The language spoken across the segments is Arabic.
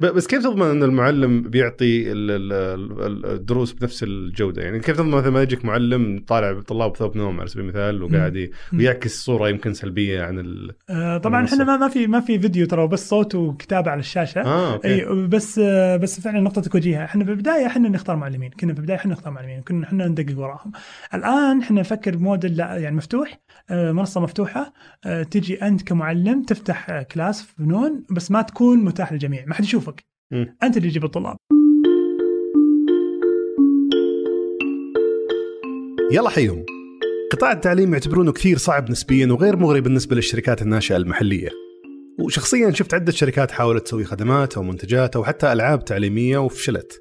بس كيف تضمن إن المعلم بيعطي ال- ال- ال- الدروس بنفس الجودة؟ يعني كيف تضمن مثلا ما يجيك معلم طالع طلاب بثوب نوم على سبيل المثال وقاعد. ويعكس صورة يمكن سلبية عن ال... آه، طبعا. إحنا ما ما في ما في فيديو ترى بس صوت وكتابة على الشاشة. آه أوكي. أي بس آه، بس فعلا نقطتك وجيهه إحنا بالبداية إحنا نختار معلمين. كنا في البدايه إحنا نختار معلمين. كنا إحنا ندقق وراهم. الآن إحنا نفكر بموديل لا يعني مفتوح آه، منصة مفتوحة آه، تجي أنت كمعلم تفتح آه، كلاس في فنون بس ما تكون متاح للجميع. ما حد يشوفك مم. أنت اللي تجيب الطلاب. يلا حيهم قطاع التعليم يعتبرونه كثير صعب نسبيا وغير مغري بالنسبة للشركات الناشئة المحلية. وشخصيا شفت عدة شركات حاولت تسوي خدمات أو منتجات أو حتى ألعاب تعليمية وفشلت.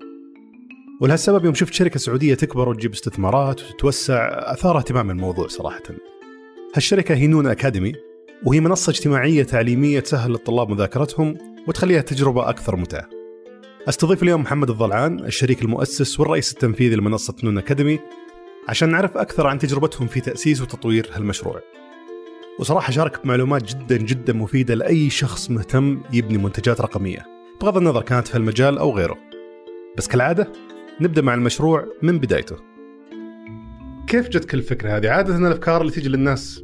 ولهالسبب يوم شفت شركة سعودية تكبر وتجيب استثمارات وتتوسع أثار اهتمام الموضوع صراحة. هالشركة هي نون أكاديمي وهي منصة اجتماعية تعليمية تسهل للطلاب مذاكرتهم وتخليها تجربة أكثر متعة. أستضيف اليوم محمد الضلعان الشريك المؤسس والرئيس التنفيذي لمنصة نون أكاديمي عشان نعرف أكثر عن تجربتهم في تأسيس وتطوير هالمشروع. وصراحة شارك بمعلومات جدا جدا مفيدة لأي شخص مهتم يبني منتجات رقمية بغض النظر كانت في المجال أو غيره. بس كالعادة نبدأ مع المشروع من بدايته. كيف جتك الفكرة هذه؟ عادة الأفكار اللي تيجي للناس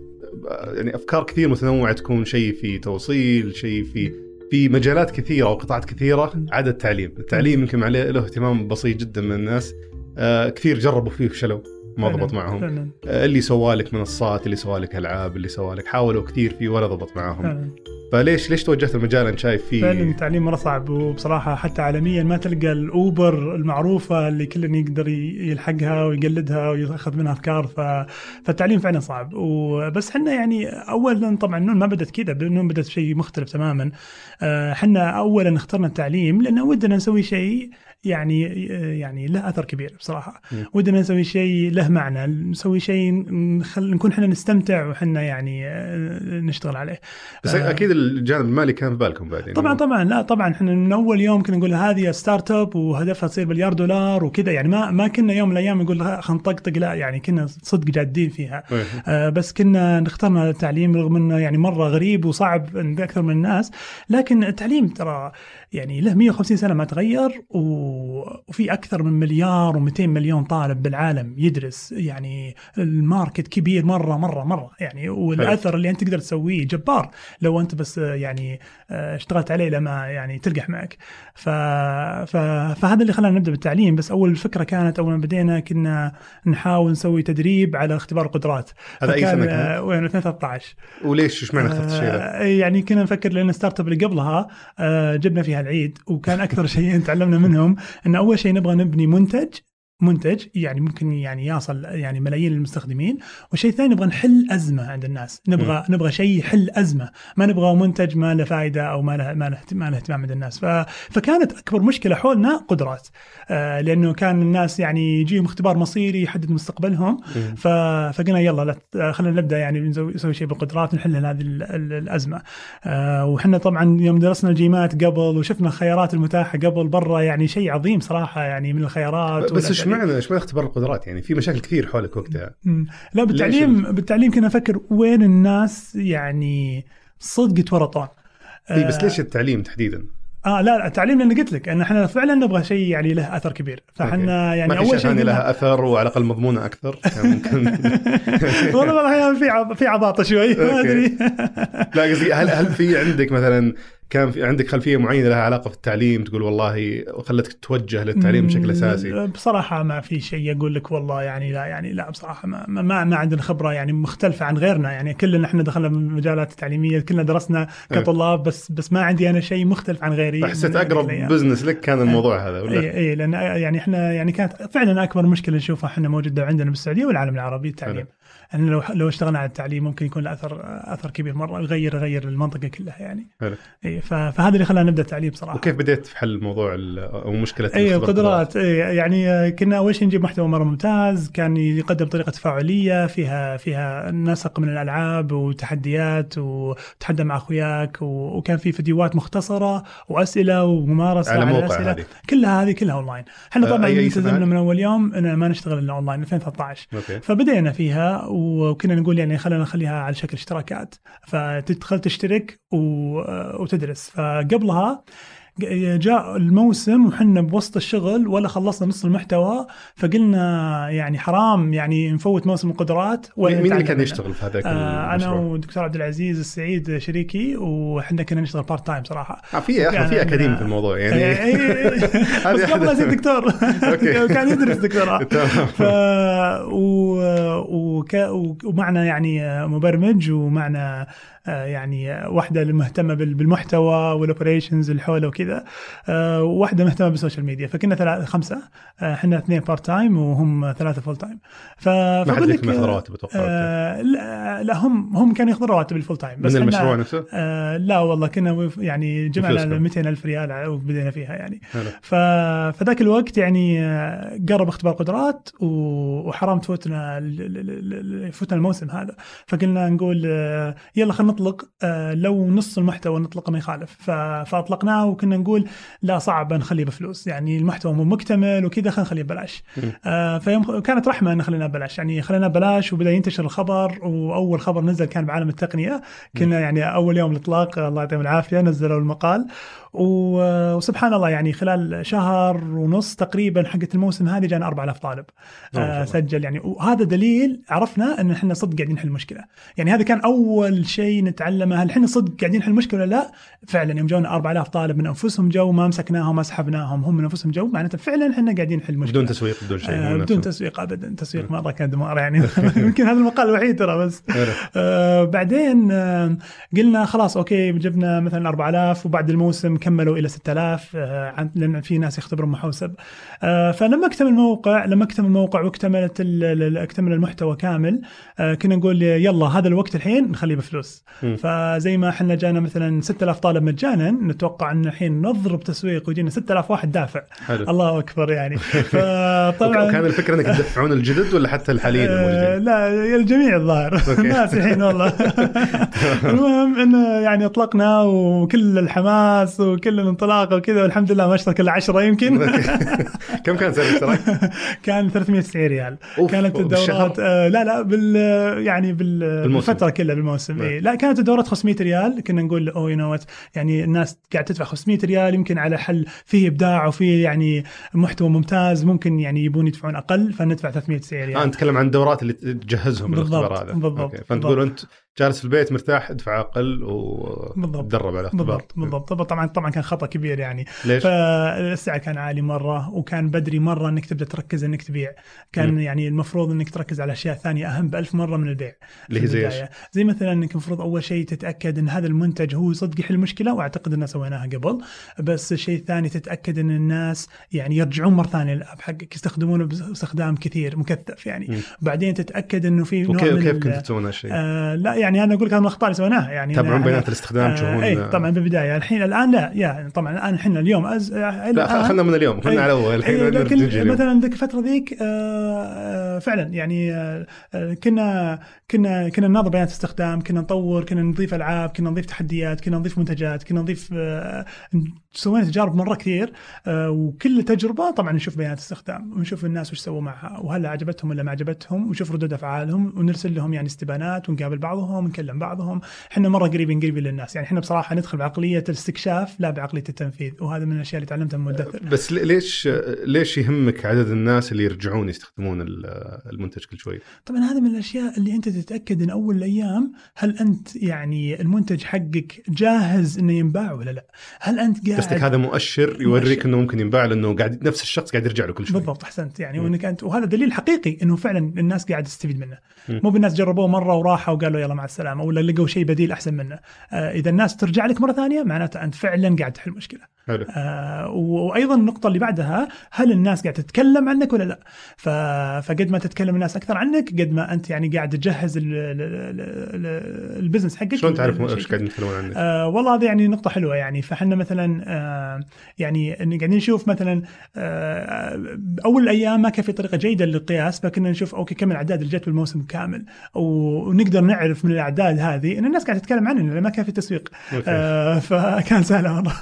يعني أفكار كثير متنوعة تكون شيء في توصيل، شيء في في مجالات كثيرة أو قطاعات كثيرة عدا التعليم، التعليم يمكن عليه له اهتمام بسيط جدا من الناس. آه كثير جربوا فيه وفشلوا. ما ضبط معهم. فعلا. آه اللي سوى لك منصات اللي سوى لك ألعاب اللي سوى لك حاولوا كثير فيه ولا ضبط معهم. فعلا. فليش ليش توجهت المجال؟ انت شايف فيه فعلا التعليم مرة صعب وبصراحة حتى عالميا ما تلقى الأوبر المعروفة اللي كل يقدر يلحقها ويقلدها ويأخذ منها أفكار. ف... فالتعليم فعلا صعب. وبس إحنا يعني اولا طبعا نون ما بدت كذا نون بدت شيء مختلف تماما. آه، إحنا اولا اخترنا التعليم لأنه ودنا نسوي شيء يعني يعني له أثر كبير بصراحة م. ودنا نسوي شيء له معنى نسوي شيء نخل... نكون إحنا نستمتع وحنا يعني آه، نشتغل عليه بس آه. أكيد الجانب المالي كان في بالكم بعدين طبعا طبعا لا طبعا إحنا من أول يوم كنا نقول هذه startup وهدفها تصير مليار دولار وكذا يعني ما ما كنا يوم من الأيام نقول خلينا نطقطق لا يعني كنا صدق جادين فيها. آه بس كنا اخترنا التعليم رغم إنه يعني مرة غريب وصعب عند أكثر من الناس لكن التعليم ترى يعني له 150 سنة ما تغير وفي أكثر من مليار و200 مليون طالب بالعالم يدرس. يعني الماركت كبير مرة مرة مرة. يعني والأثر اللي أنت تقدر تسويه جبار لو أنت بس يعني آه، اشتغلت عليه لما يعني تلقح معك. ف... ف... فهذا اللي خلانا نبدأ بالتعليم. بس أول الفكرة كانت أول ما بدينا كنا نحاول نسوي تدريب على اختبار القدرات هذا أي سنة كان؟ وين؟ 2013 وليش؟ إيش معنى اخترت الشيء؟ آه، يعني كنا نفكر لأن ال startup اللي قبلها آه، جبنا فيها العيد وكان أكثر شيء تعلمنا منهم إن أول شيء نبغى نبني منتج منتج يعني ممكن يعني يصل يعني ملايين المستخدمين والشيء الثاني نبغى نحل أزمة عند الناس نبغى م. نبغى شيء يحل أزمة ما نبغى منتج ما له فائده أو ما له ما له ما له اهتمام عند الناس ف... فكانت أكبر مشكلة حولنا قدرات آه لأنه كان الناس يعني يجيهم اختبار مصيري يحدد مستقبلهم. ف... فقلنا يلا لا خلينا نبدأ يعني نسوي شيء بالقدرات ونحل هذه ال- ال- الأزمة آه وحنا طبعا يوم درسنا الجيمات قبل وشفنا الخيارات المتاحة قبل برا يعني شيء عظيم صراحة يعني من الخيارات بس. معنى إيش معنى اختبار القدرات يعني في مشاكل كثير حولك وقتها. مم. لا بالتعليم بالتعليم كنا نفكر وين الناس يعني صدق يتورطون. إي بس ليش التعليم تحديدا؟ آه لا التعليم لأن قلت لك إن إحنا فعلا نبغى شيء يعني له أثر كبير. فإحنا يعني ما أول شيء لها أثر وعلى الأقل مضمونة أكثر. كان ممكن والله في في عباطه شوي ما. أدري. لا قصدي هل هل في عندك مثلا كان في عندك خلفية معينة لها علاقة في التعليم تقول والله خلتك توجه للتعليم بشكل أساسي؟ بصراحة ما في شيء أقول لك والله يعني لا يعني لا بصراحة ما ما, ما عندنا خبرة يعني مختلفة عن غيرنا. يعني كلنا إحنا دخلنا من المجالات التعليميه كلنا درسنا كطلاب بس بس ما عندي أنا شيء مختلف عن غيري. هذيك أقرب. business لك كان الموضوع هذا ولا؟ اي اي لأن يعني إحنا يعني كانت فعلا أكبر مشكلة نشوفها إحنا موجودة عندنا بالسعودية والعالم العربي التعليم. حلو. أن لو لو اشتغلنا على التعليم ممكن يكون له أثر أثر كبير مرة يغير يغير المنطقة كلها يعني. حلو. إي فهذا اللي خلانا نبدأ التعليم صراحة. وكيف بديت في حل موضوع أو مشكلة إي القدرات إي يعني كنا أول شيء نجيب محتوى مرة ممتاز كان يقدم طريقة تفاعلية فيها فيها نسق من الألعاب وتحديات وتحدى مع أخوياك وكان في فيديوهات مختصرة وأسئلة وممارسة على موقع الأسئلة. هذه. كلها هذه كلها أونلاين. إحنا طبعا التزمنا؟ من أول يوم إن ما نشتغل إلا أونلاين 2013 أوكي. فبدينا فيها وكنا نقول يعني خلينا نخليها على شكل اشتراكات فتدخل تشترك. وتدرس فقبلها جاء الموسم وحنا بوسط الشغل ولا خلصنا نص المحتوى فقلنا يعني حرام يعني نفوت موسم القدرات ولا مين اللي كان. يشتغل في هذاك آه أنا؟ والدكتور عبد العزيز السعيد شريكي وحنا كنا نشتغل part time صراحة آه في يا في أكاديمي في الموضوع يعني إيه، إيه. بس قبل يصير دكتور. كان يدرس دكتوراه. ف و... وك... ومعنا يعني مبرمج ومعنا يعني واحدة مهتمة بال- بالمحتوى وال operations اللي حوله وكذا آه، وواحدة مهتمة بال social media فكنا ثلاثة خمسة آه، إحنا اثنين part time وهم ثلاثة full time ف ما حد لك مثل رواتب أتوقع آه، لا, لا هم هم كانوا ياخذون رواتب ال full time من إحنا- المشروع نفسه؟ آه لا والله كنا يعني جمعنا فلوسكم. 200 ألف ريال وبدينا فيها يعني. ف... فذاك الوقت يعني آه، قرب اختبار قدرات وحرام تفوتنا يفوتنا الموسم هذا فقلنا نقول آه، يلا خلينا نطلق آه، لو نص المحتوى نطلقه ما يخالف. فأطلقناه وكنا نقول لا صعب نخليه بفلوس. يعني المحتوى مو مكتمل وكذا خلينا نخليه ببلاش. آه، فيوم كانت رحمة ان خليناه ببلاش. يعني خليناه ببلاش وبدأ ينتشر الخبر وأول خبر نزل كان بعالم التقنية. كنا يعني أول يوم الإطلاق الله يعطيهم العافية نزلوا المقال. وسبحان الله يعني خلال شهر ونص تقريبا حقت الموسم هذه جانا 4000 طالب. آه. سجل يعني. وهذا دليل عرفنا إن إحنا صدق قاعدين نحل مشكله يعني هذا كان أول شيء نتعلمه هل إحنا صدق قاعدين نحل مشكله ولا لا؟ فعلا يوم جونا 4000 طالب من أنفسهم جو ما مسكناهم ما سحبناهم هم من أنفسهم جو. معناته فعلا إحنا قاعدين نحل مشكله بدون تسويق بدون شيء آه بدون. تسويق ابدا. تسويق مره كان دمار يعني. يمكن هذا المقال الوحيد ترى بس. آه بعدين آه قلنا خلاص أوكي جبنا مثلا 4000 وبعد الموسم كملوا إلى 6000 آه لأن في ناس يختبرون محوسب آه فلما اكتمل الموقع لما اكتمل الموقع واكتملت اكتمل المحتوى كامل آه كنا نقول يلا هذا الوقت الحين نخليه بفلوس. فزي ما إحنا جانا مثلا 6000 طالب مجانا نتوقع إن الحين نضرب تسويق ويجينا 6000 واحد دافع. حلو. الله أكبر يعني. طبعا فطبعا وكان الفكرة إنك تدفعون الجدد ولا حتى الحاليين الموجودين؟ لا الجميع الظاهر. الناس الحين والله. المهم إنه يعني أطلقنا وكل الحماس وكل الانطلاق وكذا والحمد لله ما اشترك الا 10 يمكن كم كان سعر الاشتراك؟ كان 390 ريال كانت؟ الدورات آه لا لا بال يعني بال. بالفترة كلها بالموسم نعم. إيه لا كانت الدورات 500 ريال كنا نقول أوه you know يعني الناس قاعد تدفع 500 ريال يمكن على حل فيه إبداع وفيه يعني محتوى ممتاز ممكن يعني يبون يدفعون أقل فندفع 390 ريال آه نتكلم عن الدورات اللي تجهزهم بالضبط، بالاختبار هذا بالضبط، أوكي. فأنت. تقول أنت جالس في البيت مرتاح ادفع أقل. وتدرب على الاختبار بالضبط بالضبط طبعا طبعا طبعا كان خطأ كبير يعني ليش؟ فالسعر كان عالي مرة وكان بدري مرة إنك تبدأ تركز إنك تبيع كان مم. يعني المفروض إنك تركز على أشياء ثانية أهم بألف مرة من البيع اللي هي زي. زي مثلا إنك المفروض أول شيء تتأكد إن هذا المنتج هو صدق يحل مشكله وأعتقد ان سويناها قبل بس الشيء الثاني تتأكد إن الناس يعني يرجعون مرة ثانية للأب حقك يستخدمونه باستخدام كثير مكثف يعني مم. بعدين تتأكد إنه في نوع وكيف من كيف كنت تسوون هالشيء؟ آه لا يعني أنا أقول لك هذا من الأخطاء اللي سويناها يعني تتابعون أنا- بيانات الاستخدام آه تشوفون اي طبعا بالبدايه الحين الآن لا يا طبعا الآن إحنا اليوم أز... لا خلنا من اليوم خلنا إيه. على اول الحين إيه، لكن. مثلا ذيك الفترة ذيك آه، آه، فعلا يعني آه، كنا كنا كنا نناظر بيانات استخدام كنا نطور كنا نضيف ألعاب كنا نضيف تحديات كنا نضيف منتجات كنا نضيف آه، سوينا تجارب مرة كثير آه، وكل تجربة طبعا نشوف بيانات استخدام ونشوف الناس وش سووا معها وهل عجبتهم ولا ما عجبتهم ونشوف ردود أفعالهم ونرسل لهم يعني استبانات ونقابل بعضهم ونكلم بعضهم. إحنا مرة قريبين قريبين للناس يعني إحنا بصراحة ندخل بعقلية الاستكشاف لا بعقلية التنفيذ وهذا من الأشياء اللي تعلمتها من مدثر بس لي- ليش ليش يهمك عدد الناس اللي يرجعون يستخدمون المنتج كل شوي؟ طبعا هذا من الأشياء اللي أنت تتأكد إن أول الأيام هل أنت يعني المنتج حقك جاهز إنه ينباع ولا لا؟ هل أنت قاعد قصدك هذا مؤشر يوريك مؤشر. إنه ممكن ينباع لأنه قاعد نفس الشخص قاعد يرجع له كل شوي بالضبط أحسنت يعني. وإنك انت وهذا دليل حقيقي إنه فعلا الناس قاعد تستفيد منه مم. مو بالناس جربوه مرة وراحوا وقالوا يلا مع السلامة ولا لقوا شيء بديل أحسن منه آه إذا الناس ترجع لك مرة ثانية معناته أنت فعلا قاعد تحل مشكلة حلو آه وأيضا النقطة اللي بعدها هل الناس قاعدة تتكلم عنك ولا لا. فقد ما تتكلم الناس أكثر عنك قد ما أنت يعني قاعد تجهز ال... ال... ال... ال... ال business حقك. شلون تعرف إيش قاعدين يتكلمون عنك؟ آه والله هذه يعني نقطة حلوة يعني. فحنا مثلا آه يعني قاعدين نشوف مثلا آه أول الأيام ما كان في طريقة جيدة للقياس فكنا نشوف okay كم الأعداد اللي جت بالموسم كامل ونقدر نعرف من الأعداد هذه إن الناس قاعدة تتكلم عننا لأن ما كان في تسويق. آه فكان سهل مرة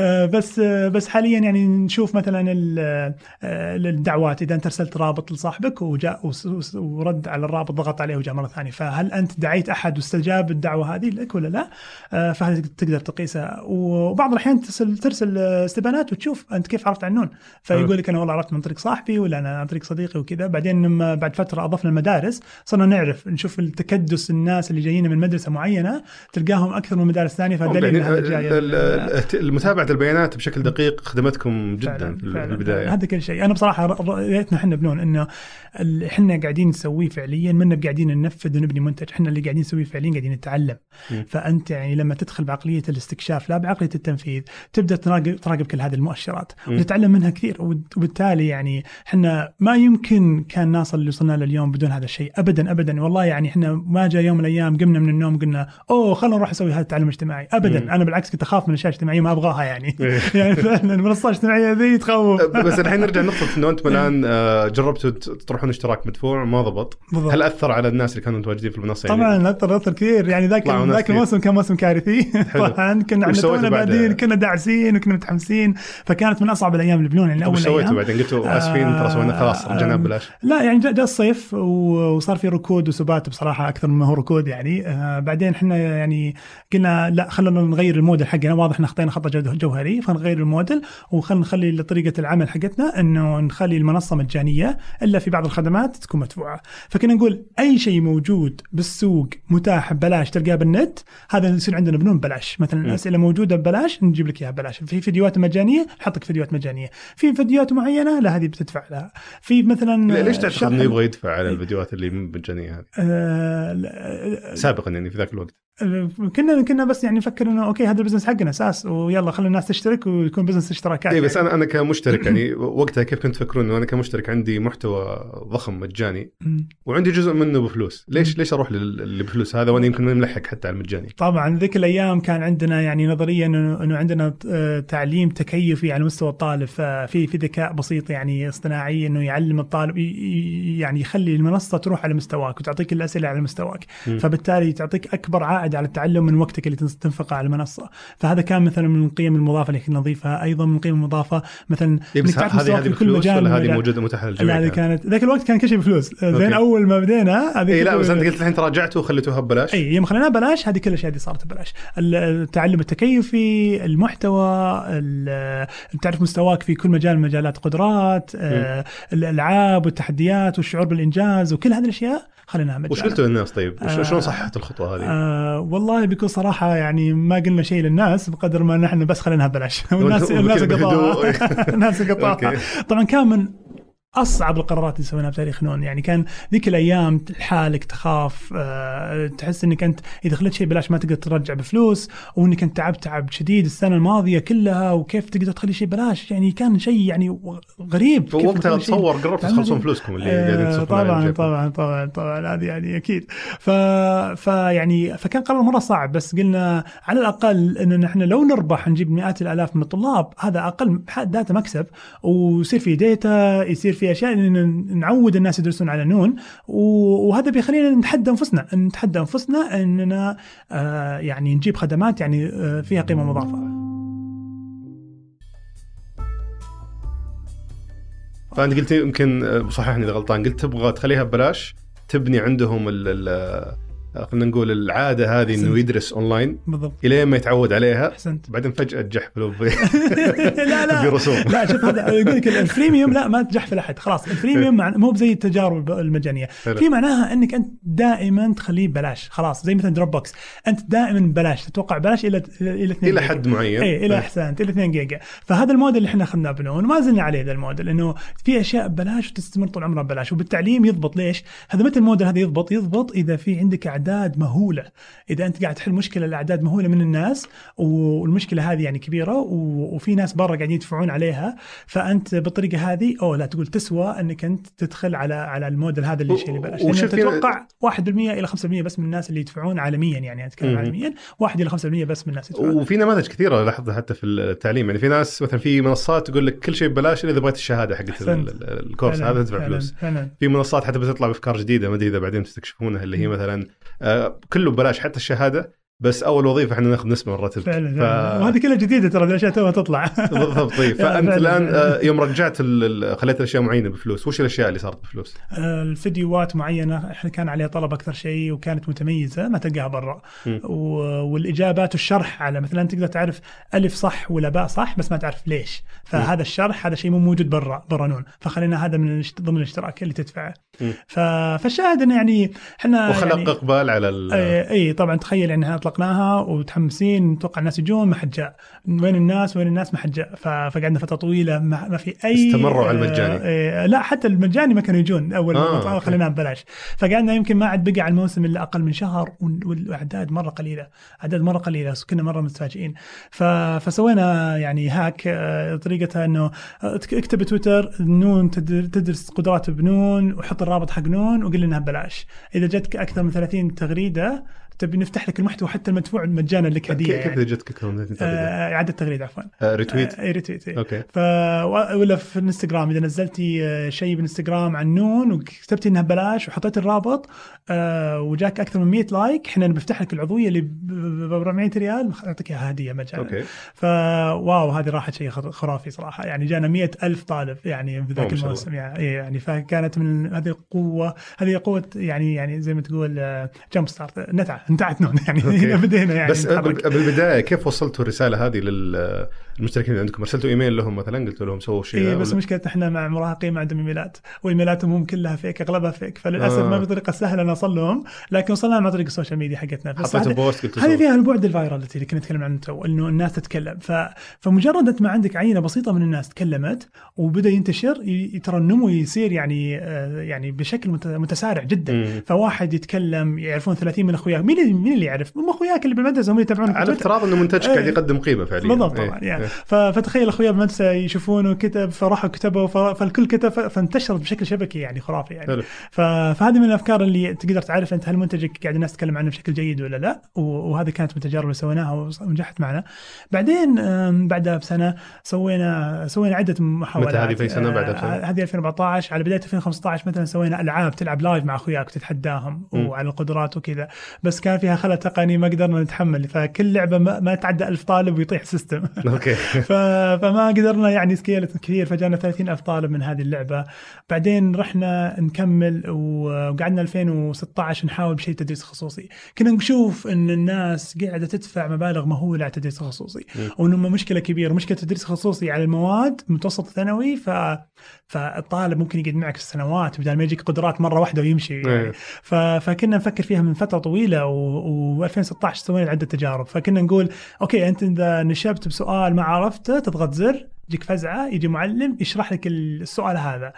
آه بس آه بس حاليا يعني نشوف مثلا ال- آه الدعوات إذا أنت أرسلت رابط لصاحبك وجاء ورد على الرابط ضغط عليه وجاء مرة ثانية. فهل أنت دعيت أحد واستجاب الدعوة هذه لك ولا لا؟ آه، فهذه تقدر تقيسها. وبعض الأحيان ترسل ترسل استبيانات وتشوف أنت كيف عرفت عنون فيقول لك أنا والله عرفت من طريق صاحبي ولا أنا عن طريق صديقي وكذا. بعدين لما بعد فترة أضفنا المدارس صرنا نعرف نشوف التكدس الناس اللي جايين من مدرسة معينة تلقاهم أكثر من مدارس ثانية. فدليل يعني متابعة البيانات بشكل دقيق خدمتكم جدا فعلاً في البدايه هذا كل شيء. أنا بصراحة رأيتنا إحنا بنون إنه ال- إحنا قاعدين نسويه فعليا منا قاعدين ننفذ ونبني منتج إحنا اللي قاعدين نسويه فعليا قاعدين نتعلم مم. فأنت يعني لما تدخل بعقلية الاستكشاف لا بعقلية التنفيذ تبدأ تراقب تراقب كل هذه المؤشرات مم. وتتعلم منها كثير وب- وبالتالي يعني إحنا ما يمكن كان نصل اللي وصلنا له اليوم بدون هذا الشيء ابدا ابدا والله يعني إحنا ما جاء يوم من الأيام قمنا من النوم قلنا أوه خلينا نروح نسوي هذا التعلم الاجتماعي ابدا مم. أنا بالعكس كنت أخاف من الأشياء الاجتماعية ما أبغاها يعني. يعني فعلا المنصات الاجتماعية ذي تخوف بس الحين نرجع لنقطة إنه أنتم الآن آه، جربتوا ت- تطرحون اشتراك مدفوع ما ضبط، بالضبط. هل أثر على الناس اللي كانوا متواجدين في المنصة؟ يعني طبعا اثر أثر كثير يعني ذاك ذاك. الموسم كان موسم كارثي. طبعا كنا إحنا تونا؟ بادين كنا داعسين وكنا متحمسين فكانت من أصعب الأيام اللي بنون يعني أول سويتوا. بعدين؟ قلتوا آسفين ترى سوينا خلاص آه، رجعنا آه، ببلاش لا يعني جاء الصيف وصار في ركود وسبات بصراحة أكثر مما هو ركود يعني آه بعدين إحنا يعني قلنا لا خلينا نغير الموديل حقنا واضح إن خطينا خطأ جو- جوهري فنغير الموديل وخلينا نخلي طريقة العمل حقتنا إنه نخلي المنصة مجانية إلا في بعض الخدمات تكون مدفوعة. فكنا نقول أي شيء موجود بالسوق متاح ببلاش تلقاه بالنت هذا يصير عندنا بنون ببلاش. مثلا. الاسئله موجودة ببلاش نجيب لك إياها ببلاش. في فيديوهات مجانية نحط لك فيديوهات مجانية. في فيديوهات معينة لا هذه بتدفع لها. في مثلا ليش تعتقد انه يبغى يدفع على الفيديوهات اللي مجانية هذه؟ آه، لا، سابقا يعني في ذاك الوقت. آه، كنا كنا بس يعني نفكر إنه أوكي هذا البزنس حقنا أساس ويلا خلي الناس تشترك ويكون بزنس اشتراكات اي بس يعني. أنا أنا كمشترك يعني وقتها كيف كنت تفكرون إنه أنا كمشترك عندي محتوى ضخم مجاني. وعندي جزء منه بفلوس، ليش ليش أروح لل- اللي بفلوس هذا وأنا يمكن ملحق حتى على المجاني؟ طبعا ذيك الأيام كان عندنا يعني نظريا انه إنه عندنا آه، تعليم تكيفي على مستوى الطالب ففي في ذكاء بسيط يعني اصطناعي إنه يعلم الطالب يعني يخلي المنصة تروح على مستواك وتعطيك الأسئلة على مستواك. فبالتالي تعطيك أكبر عائد على التعلم من وقتك اللي تنفقه على المنصة فهذا كان مثلا من القيم المضافة اللي كنا نضيفها أيضا من القيم المضافة مثلا بس هذه هذه كل مجال ولا هذه. موجودة متاحة للجميع؟ هذه كانت؟ كانت ذاك الوقت كان كل شيء بفلوس زين. أول ما بدينا هذه إي لا بس أنت قلت الحين تراجعتوا وخليتوها ببلاش إي يوم خليناها بلاش هذه كل الأشياء دي صارت ببلاش التعلم التكيفي المحتوى ال- تعرف مستواك في كل مجال من مجالات قدرات آه، الألعاب والتحديات والشعور بالإنجاز وكل هذه الأشياء خليناها مجانا وش قلتوا للناس طيب؟ آه. شلون صحت الخطوة هذه؟ آه والله بكل صراحة يعني ما قلنا شيء للناس بقدر ما نحن بس خليناها ببلاش والناس الناس قطعوها. الناس قطعوها. طبعا كان من أصعب القرارات اللي سويناها بتاريخ نون. يعني كان ذيك الأيام لحالك تخاف آه، تحس إنك أنت إذا خليت شيء بلاش ما تقدر ترجع بفلوس وانك أنت تعبت تعب شديد السنة الماضية كلها وكيف تقدر تخلي شيء بلاش يعني كان شيء يعني غريب. كيف وقتها اتصور قربتوا تعمل تخلصون؟ فلوسكم اللي آه، قاعدين طبعا جيبكم. طبعا طبعا طبعا. هذه يعني أكيد. ف فيعني فكان قرار مرة صعب بس قلنا على الأقل إن نحن لو نربح نجيب مئات الآلاف من الطلاب هذا أقل بحد ذاته مكسب ويصير في ديتا يصير في أشياء إن نعود الناس يدرسون على نون وهذا بيخلينا نتحدى أنفسنا نتحدى أنفسنا إننا آه يعني نجيب خدمات يعني آه فيها قيمة مضافة. فانت قلت يمكن آه، صححني اذا غلطان قلت تبغى تخليها ببلاش تبني عندهم ال خلينا نقول العادة هذه إنه. يدرس اونلاين بالضبط. الين ما يتعود عليها أحسنت. بعدين فجأة تجحفله ب- لا لا. برسوم لا شوف هذا يقول لك ال freemium لا ما تجحفل أحد خلاص. ال freemium مع- مو بزي التجارب المجانية. حلو. في معناها إنك أنت دائما تخليه ببلاش خلاص. زي مثلا دروب بوكس أنت دائما ببلاش. تتوقع ببلاش إلى إلى 2 إلى حد معين. اي إلى إيه. أحسنت إلى 2 جيجا فهذا الموديل اللي إحنا أخذناه بنون وما زلنا عليه ذا الموديل إنه في أشياء ببلاش وتستمر طول عمرها ببلاش وبالتعليم يضبط. ليش؟ هذا متى الموديل هذا يضبط؟ يضبط إذا في عندك اعداد مهولة. إذا أنت قاعد تحل مشكلة لاعداد مهولة من الناس والمشكلة هذه يعني كبيرة وفي ناس برا قاعدين يدفعون عليها. فأنت بالطريقة هذه أو لا تقول تسوى أنك أنت تدخل على على الموديل هذا اللي يشيل ببلاش في- تتوقع 1% إلى 5% بس من الناس اللي يدفعون عالميا يعني أتكلم. عالميا. 1 إلى 5% بس من الناس يدفعون. وفي نماذج كثيرة لاحظتها حتى في التعليم. يعني في ناس مثلا في منصات تقول لك كل شيء ببلاش الا إذا بغيت الشهادة حقت الكورس. هذا تدفع فلوس. في منصات حتى بتطلع بأفكار جديدة ما أدري إذا بعدين تستكشفونها اللي هي مثلا كله ببلاش حتى الشهادة بس أول وظيفة إحنا ناخذ نسبه من راتبك فعلا ف... وهذه كلها جديدة ترى الاشياء توها تطلع. بالضبط طيب. فأنت الآن آه، يوم رجعت خليت الأشياء معينة بفلوس وش الأشياء اللي صارت بفلوس؟ آه، الفيديوهات معينة إحنا كان عليها طلب أكثر شيء وكانت متميزة ما تلقاها برا. والإجابات والشرح على مثلا تقدر تعرف ألف صح ولا باء صح بس ما تعرف ليش. فهذا الشرح هذا شيء مو موجود برا برا نون. فخلينا هذا من ضمن الاشتراك اللي تدفعه. فالشاهد انه يعني إحنا وخلق يعني إقبال على اي, اي طبعا تخيل يعني اطلقناها ومتحمسين. نتوقع الناس يجون ما حد جاء. وين الناس؟ وين الناس؟ ما حد جاء. فقعدنا فترة طويلة ما, ما في اي استمروا على المجاني. آه لا حتى المجاني ما كانوا يجون. أول آه خليناها ببلاش. فقعدنا يمكن ما عاد بقى على الموسم إلا أقل من شهر والأعداد مرة قليلة. أعداد مرة قليلة كنا مرة متفاجئين. فسوينا يعني هاك آه، طريقتها إنه اكتب تويتر نون تدرس قدرات بنون وحط الرابط حق نون وقل انها ببلاش. إذا جتك أكثر من 30 تغريدة تبي نفتح لك المحتوى حتى المدفوع مجانا لك هدية كيف يعني. جتك أكثر آه إعادة تغريده عفوا. آه retweet آه retweet إيه. أوكي. ف ولا في الإنستغرام. إذا نزلتي آه، شيء بالإنستغرام عن نون وكتبتي إنها ببلاش وحطيت الرابط آه وجاك أكثر من 100 like إحنا بنفتح لك العضوية اللي ب 400 ريال نعطيك إياها هدية مجانا. أوكي. ف wow هذه راحت شيء خرافي صراحة. يعني جانا مئة ألف طالب يعني في ذاك الموسم. يعني إيه، يعني فكانت من هذه القوة هذه قوة يعني يعني زي ما تقول jump start نتعه نتعت نون يعني هنا بدينا يعني بس بالبدايه كيف وصلتوا الرسالة هذه للمشتركين اللي عندكم؟ أرسلتوا إيميل لهم مثلا قلتوا لهم سووا شيء إيه بس مشكلة إحنا مع مراهقين ما عندهم إيميلات وإيميلاتهم هم كلها fake أغلبها fake فللأسف آه. ما بطريقة سهلة نوصل لهم لكن وصلنا عن طريق ال social media حقتنا. بس حطيتوا post قلتوا هذه فيها البعد ال virality اللي كنا نتكلم عنه تو إنه الناس تتكلم. ف... فمجرد أنت ما عندك عينة بسيطة من الناس تكلمت وبدأ ينتشر ترى النمو يصير يعني آه، يعني بشكل متسارع جدا. مم. فواحد يتكلم يعرفون 30 من أخوياه. مين مين اللي يعرف؟ هم أخوياك اللي بالمدرسة هم اللي يتابعون على افتراض إنه منتجك قاعد إيه. يقدم قيمة فعليا. بالضبط طبعا إيه. يعني. إيه. فتخيل أخويا بالمدرسة يشوفونه كتب فراحوا كتبوا فالكل كتب فانتشرت بشكل شبكي يعني خرافي يعني. فهذه من الأفكار اللي تقدر تعرف أنت هل منتجك قاعد الناس تتكلم عنه بشكل جيد ولا لا. وهذه كانت من التجارب اللي سويناها ونجحت معنا. بعدين بعدها بسنة سوينا سوينا عدة محاولات. متى هذه في سنة؟ بعدها هذه 2014 على بداية 2015 مثلا سوينا ألعاب تلعب live مع أخوياك وتتحداهم وعلى القدرات وكذا. بس كان فيها خلل تقني ما قدرنا نتحمل فكل لعبة ما, ما تعدى ألف طالب ويطيح ال system okay. فما قدرنا يعني scale كثير فجانا 30 ألف طالب من هذه اللعبة. بعدين رحنا نكمل وقعدنا 2016 نحاول بشيء تدريس خصوصي. كنا نشوف إن الناس قاعدة تدفع مبالغ مهولة على التدريس الخصوصي. وإنه مشكلة كبيرة مشكلة التدريس الخصوصي على المواد متوسط ثانوي ف فالطالب ممكن يقعد معك سنوات بدل ما يجيك قدرات مرة واحدة ويمشي. يعني. فكنا نفكر فيها من فترة طويلة و2016 سوينا عدة تجارب. فكنا نقول okay أنت إذا نشبت بسؤال ما عرفته تضغط زر يجيك فزعة يجي معلم يشرح لك السؤال هذا.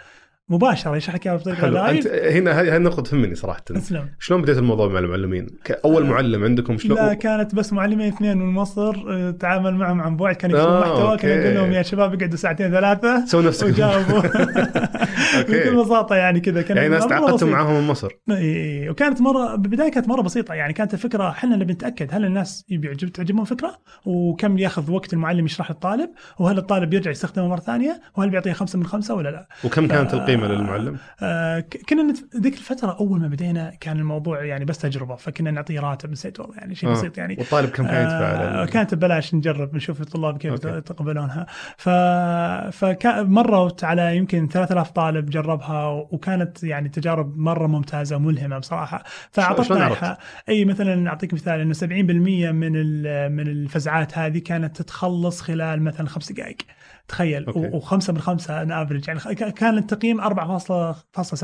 مباشرة يشرح لك إياها بطريقة live هنا هذه النقطة تهمني صراحة. أسلم. شلون بديت الموضوع مع المعلمين؟ كاول آه. معلم عندكم شلون؟ لا كانت بس معلمين اثنين من مصر آه، تعامل معهم عن بعد كانوا يكتبون آه محتوى كنا نقول لهم يا شباب اقعدوا ساعتين ثلاثة سووا نفسكم وجاوبوا. بكل بساطة يعني كذا كان يعني ناس تعاقدتوا معاهم من مصر. إي وكانت مره بالبداية كانت مرة بسيطة. يعني كانت الفكرة إحنا نبي نتأكد هل الناس يعجب تعجبهم الفكرة وكم ياخذ وقت المعلم يشرح للطالب وهل الطالب يرجع يستخدمه مرة ثانية وهل بيعطيه خمسة من خمسة ولا لا. وكم كانت القيمة للمعلم؟ آه كنا ذيك الفترة أول ما بدينا كان الموضوع يعني بس تجربة فكنا نعطيه راتب نسيت والله يعني شيء آه. بسيط يعني. والطالب كم كان يدفع آه كانت ببلاش نجرب نشوف الطلاب كيف يتقبلونها. ف فمرت على يمكن 3000 طالب جربها وكانت يعني تجارب مرة ممتازة وملهمة بصراحة. فأعطتنا إي مثلا أعطيك مثال إنه 70% من من الفزعات هذه كانت تتخلص خلال مثلا خمس دقائق. تخيل وخمسة من خمسة أنا average يعني كان التقييم 4.7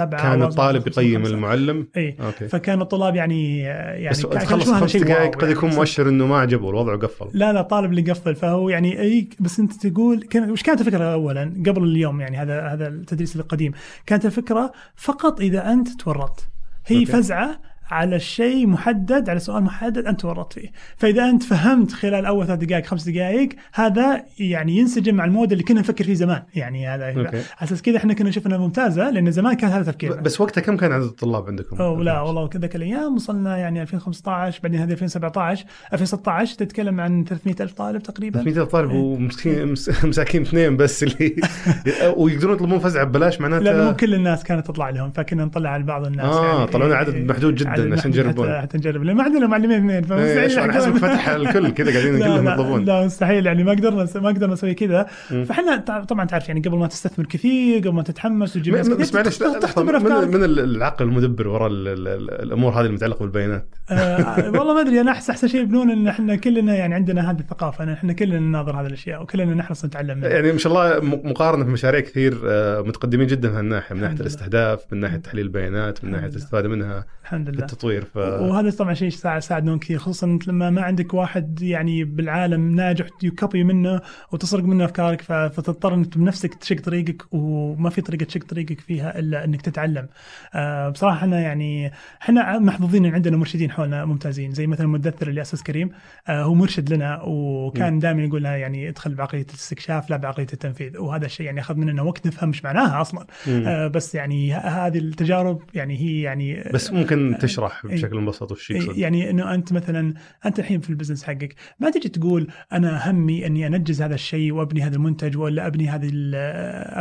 كان الطالب يقيم المعلم؟ اي أوكي. فكان الطلاب يعني يعني بس تخلص خمس دقائق قد يكون يعني مؤشر إنه ما عجبه الوضع وقفل لا لا الطالب اللي قفل فهو يعني أي بس أنت تقول كان وش كانت الفكرة اولا؟ قبل اليوم يعني هذا هذا التدريس القديم. كانت الفكرة فقط إذا أنت تورطت. اي okay. فزعة على شيء محدد على سؤال محدد أنت ورطت فيه. فإذا أنت فهمت خلال أول ثلاث دقائق خمس دقائق هذا يعني ينسجم مع المود اللي كنا نفكر فيه زمان. يعني هذا على أساس كذا إحنا كنا نشوف انها ممتازة لأن زمان كان هذا تفكيرنا. بس وقتها كم كان عدد الطلاب عندكم؟ أو لا والله ذاك الأيام وصلنا يعني 2015 بعدين هذه 2017 2016 تتكلم عن 300 ألف طالب تقريبا. 300 ألف طالب إيه. ومسكين مساكين اثنين بس اللي ويقدرون يطلبون فزعه ببلاش معناته لا مو كل الناس كانت تطلع لهم فكنا نطلع على بعض الناس آه يعني. طلعونا عدد محدود جدا جدا. عشان يجربون حتى نجرب. لأن ما عندنا معلمين اثنين. إيه، فمستحيل عشان حسب يحققون. فتح الكل كذا قاعدين كلهم يطلبون لا مستحيل يعني. ما قدرنا ما قدرنا نسوي كذا. فاحنا طبعا تعرف يعني قبل ما تستثمر كثير قبل ما تتحمس وتجيب بس معلش من, من العقل المدبر وراء ال- ال- ال- الأمور هذه المتعلقه بالبيانات. آه والله ما أدري. أنا احس أحسن شيء بنون إن إحنا كلنا يعني عندنا هذه الثقافة إن إحنا كلنا نناظر هذه الأشياء وكلنا نحرص نتعلم منها. يعني ما شاء الله مقارنة في مشاريع كثير آه، متقدمين جدا في هالناحية من ناحية. الاستهداف من ناحية تحليل البيانات من ناحية. الاستفاده منها. الحمد لله. التطوير ف وهذا طبعا شيء ساعد نون كثير خصوصا أنت لما ما عندك واحد يعني بالعالم ناجح يكوبي منه وتسرق منه أفكارك فتضطر أنك بنفسك تشق طريقك وما في طريقة تشق طريقك فيها إلا أنك تتعلم. آه بصراحة إحنا يعني إحنا محظوظين إن عندنا مرشدين حولنا ممتازين زي مثلا المدثر اللي اسس كريم. آه هو مرشد لنا وكان دائما يقول لنا يعني ادخل بعقليه الاستكشاف لا بعقليه التنفيذ. وهذا الشيء يعني أخذ مننا وقت نفهم إيش معناها أصلا. آه بس يعني هذه التجارب يعني هي يعني بس ممكن تشرح بشكل مبسط وش يقصد؟ يعني إنه أنت مثلا أنت الحين في ال business حقك ما تجي تقول أنا همي إني أنجز هذا الشيء وأبني هذا المنتج ولا أبني هذه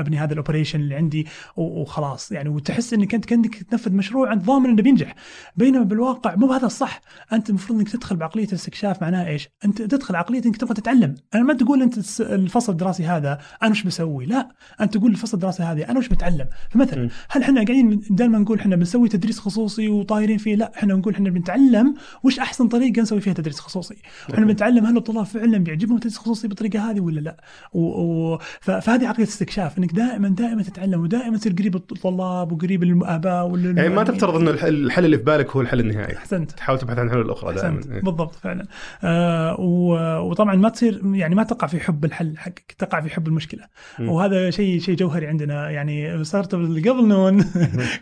أبني هذا ال operation اللي عندي وخلاص. يعني وتحس إنك أنت كأنك تنفذ مشروع انت ضامن إنه بينجح. بينما بالواقع مو بهذا الصح. أنت المفروض إنك تدخل بعقلية الاستكشاف معناها إيش؟ أنت تدخل عقلية إنك تبغى تتعلم. أنا ما تقول أنت الفصل الدراسي هذا أنا وش بسوي؟ لا. أنت تقول الفصل الدراسي هذه أنا وش بتعلم؟ فمثلا. هل إحنا قاعدين دائما نقول إحنا بنسوي تدريس خصوصي وطايرين فيه لا إحنا نقول إحنا بنتعلم وش أحسن طريقة نسوي فيها تدريس خصوصي. وإحنا بنتعلم هل الطلاب فعلا بيعجبهم التدريس الخصوصي بالطريقة هذه ولا لا. و... و... ف... فهذه عقليه استكشاف إنك دائما دائما تتعلم ودائما تصير قريب الطلاب وقريب الاباء ولا يعني ما تفترض الح- الحل اللي في بالك هو الحل النهائي. أحسنت. تحاول تبحث عن حلول أخرى دائما. أحسنت. بالضبط فعلا. آه و- وطبعا ما تصير يعني ما تقع في حب الحل حقك تقع في حب المشكلة. مم. وهذا شيء شيء جوهري عندنا. يعني صارت قبل نون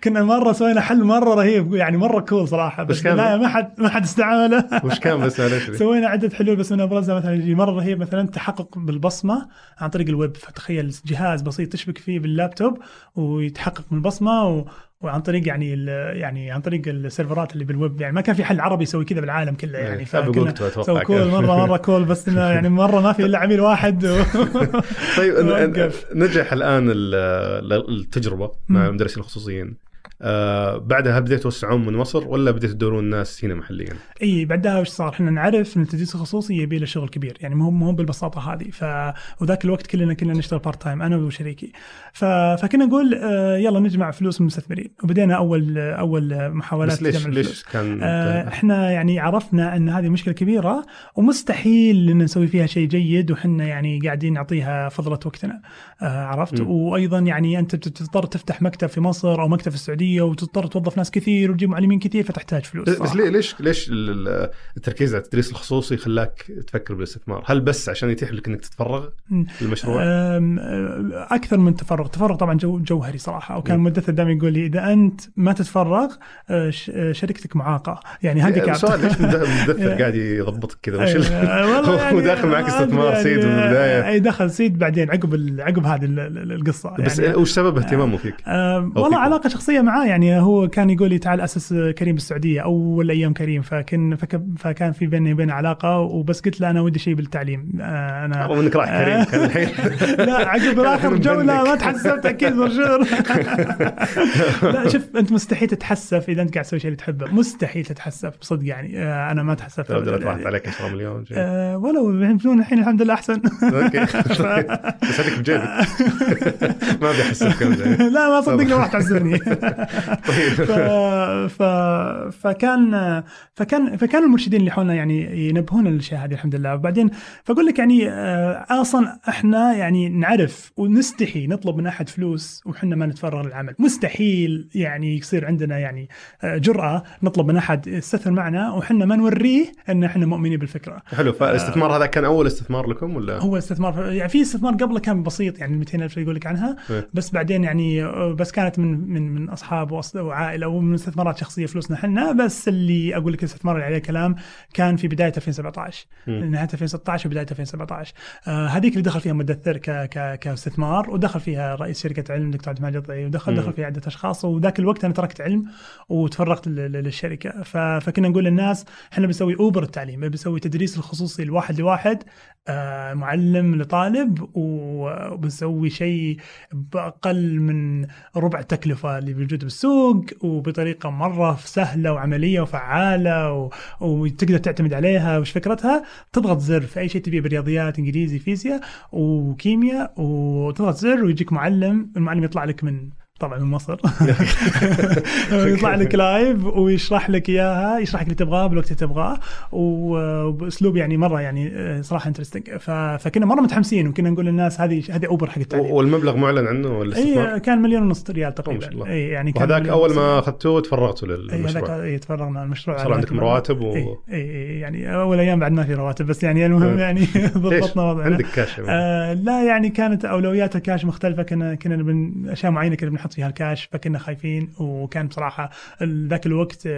كنا مرة سوينا حل مرة رهيب يعني مرة cool صراحة بس؟ لا ما حد ما حد استعمله وش كان بس معلش سوينا عدة حلول بس من ابرزها مثلا يجي مرة رهيب مثلا تحقق بالبصمة عن طريق الويب فتخيل جهاز بسيط تشبك فيه باللابتوب ويتحقق من البصمة و وعن طريق يعني يعني عن طريق السيرفرات اللي بالويب يعني ما كان في حل عربي يسوي كذا بالعالم كله يعني إيه، سووا cool. مره مرة cool بس إنه يعني مرة ما في إلا عميل واحد و... طيب. نجح الآن ال- التجربه مع. المدرسين الخصوصيين آه بعدها بديتوا توسعون من مصر ولا بديتوا تدورون الناس هنا محليا؟ إي بعدها وش صار؟ إحنا نعرف إن التدريس الخصوصي يبي له شغل كبير يعني مو مو بالبساطة هذه ف وذاك الوقت كلنا كنا نشتغل part time أنا وشريكي ف... فكنا نقول آه يلا نجمع فلوس من المستثمرين وبدينا أول أول محاولات بس ليش جمع الفلوس. ليش كان آه، إحنا يعني عرفنا إن هذه مشكلة كبيرة ومستحيل إن نسوي فيها شيء جيد وحنا يعني قاعدين نعطيها فضلة وقتنا آه، عرفت م. وأيضا يعني أنت بتضطر تفتح مكتب في مصر أو مكتب في السعودية وتضطر توظف ناس كثير وتجيب معلمين كثير فتحتاج فلوس بس. ليه- ليش ليش ال- ال- التركيز على التدريس الخصوصي خلاك تفكر بالاستثمار؟ هل بس عشان يتيح لك إنك تتفرغ. للمشروع؟ أه، أكثر من تفرغ تفرغ طبعا جو جوهري صراحة وكان م. المدثر دائما يقول لي إذا أنت ما تتفرغ أه، أه، شركتك معاقة يعني هانديكاب سؤال ليش المدثر قاعد يضبطك كذا؟ وش ال- أيوة، والله يعني هو داخل معك ما استثمار أدري سيد من يعني، البداية أي دخل سيد بعدين عقب عقب هذه ال- ال- القصة بس يعني وش سبب اهتمامه فيك؟ والله؟ علاقة شخصية معاه يعني هو كان يقول لي تعال أسس كريم بالسعودية أول أيام كريم. فكان فك- فكان في بيني وبينه علاقة وبس قلت له أنا ودي شيء بالتعليم. آه، أنا والله إنك رايح كريم كان الحين. لا عقب اخر جوله. ما تحسبت أكيد برشور لا شوف أنت مستحيل تتحسف إذا أنت قاعد تسوي شيء اللي تحبه. مستحيل تتحسف بصدق يعني. آه، أنا ما تحسفت لو راحت. عليك 10 مليون. آه، ولو الحين الحمد لله أحسن. أوكي. بس هذيك بجيبك. ما زين لا ما صدقني ما راح تعزمني ف... ف... فكان فكان فكان المرشدين اللي حولنا يعني ينبهون للاشياء هذه الحمد لله وبعدين فأقول لك يعني آه، أصلا إحنا يعني نعرف ونستحي نطلب من أحد فلوس وحنا ما نتفرغ للعمل. مستحيل يعني يصير عندنا يعني آه، جرأة نطلب من أحد يستثمر معنا وحنا ما نوريه إن إحنا مؤمنين بالفكرة. حلو. فالاستثمار هذا كان أول استثمار لكم ولا؟ هو استثمار. يعني في استثمار قبله كان بسيط يعني 200 ألف اللي يقول لك عنها. إيه. بس بعدين يعني آه، بس كانت من من من أصحاب وأص- وعائلة ومن استثمارات شخصية فلوسنا إحنا بس اللي أقول لك الاستثمار اللي عليه كلام كان في بداية 2017 مم. نهايه 2016 وبداية 2017 آه هذيك اللي دخل فيها مدثر ك ك كاستثمار ودخل فيها رئيس شركة علم دكتور عبد المجيد الضيعي ودخل مم. دخل فيها عدة أشخاص وذاك الوقت أنا تركت علم وتفرغت لل- لل- للشركة فكنا نقول للناس إحنا بنسوي أوبر التعليم بنسوي تدريس الخصوصي الواحد لواحد معلم لطالب وبنسوي شيء بأقل من ربع التكلفه اللي موجوده بالسوق وبطريقة مرة سهلة وعملية وفعالة و... وتقدر تعتمد عليها وش فكرتها؟ تضغط زر في أي شيء تبيه برياضيات إنجليزي فيزياء وكيمياء وتضغط زر ويجيك معلم المعلم يطلع لك من طبعا من مصر. يطلع لك live ويشرح لك إياها يشرح لك اللي تبغاه بالوقت اللي تبغاه وبأسلوب يعني مرة يعني آه، صراحة interesting فكنا مرة متحمسين وكنا نقول للناس هذه هذه أوبر حق التعليم والمبلغ معلن عنه ولا اي كان مليون ونص ريال تقريبا. اي يعني كان وهذاك أول ما أخذتوه تفرغتوا للمشروع. اي تفرغنا المشروع. صار عندكم رواتب و... اي اي يعني أول أيام بعد ما في رواتب بس يعني المهم يعني ضبطنا وضعنا. عندك كاش آه لا يعني كانت اولويات الكاش مختلفة كنا كنا أشياء معينة كنا بنحط فيها الكاش فكنا خايفين وكان بصراحة ذاك الوقت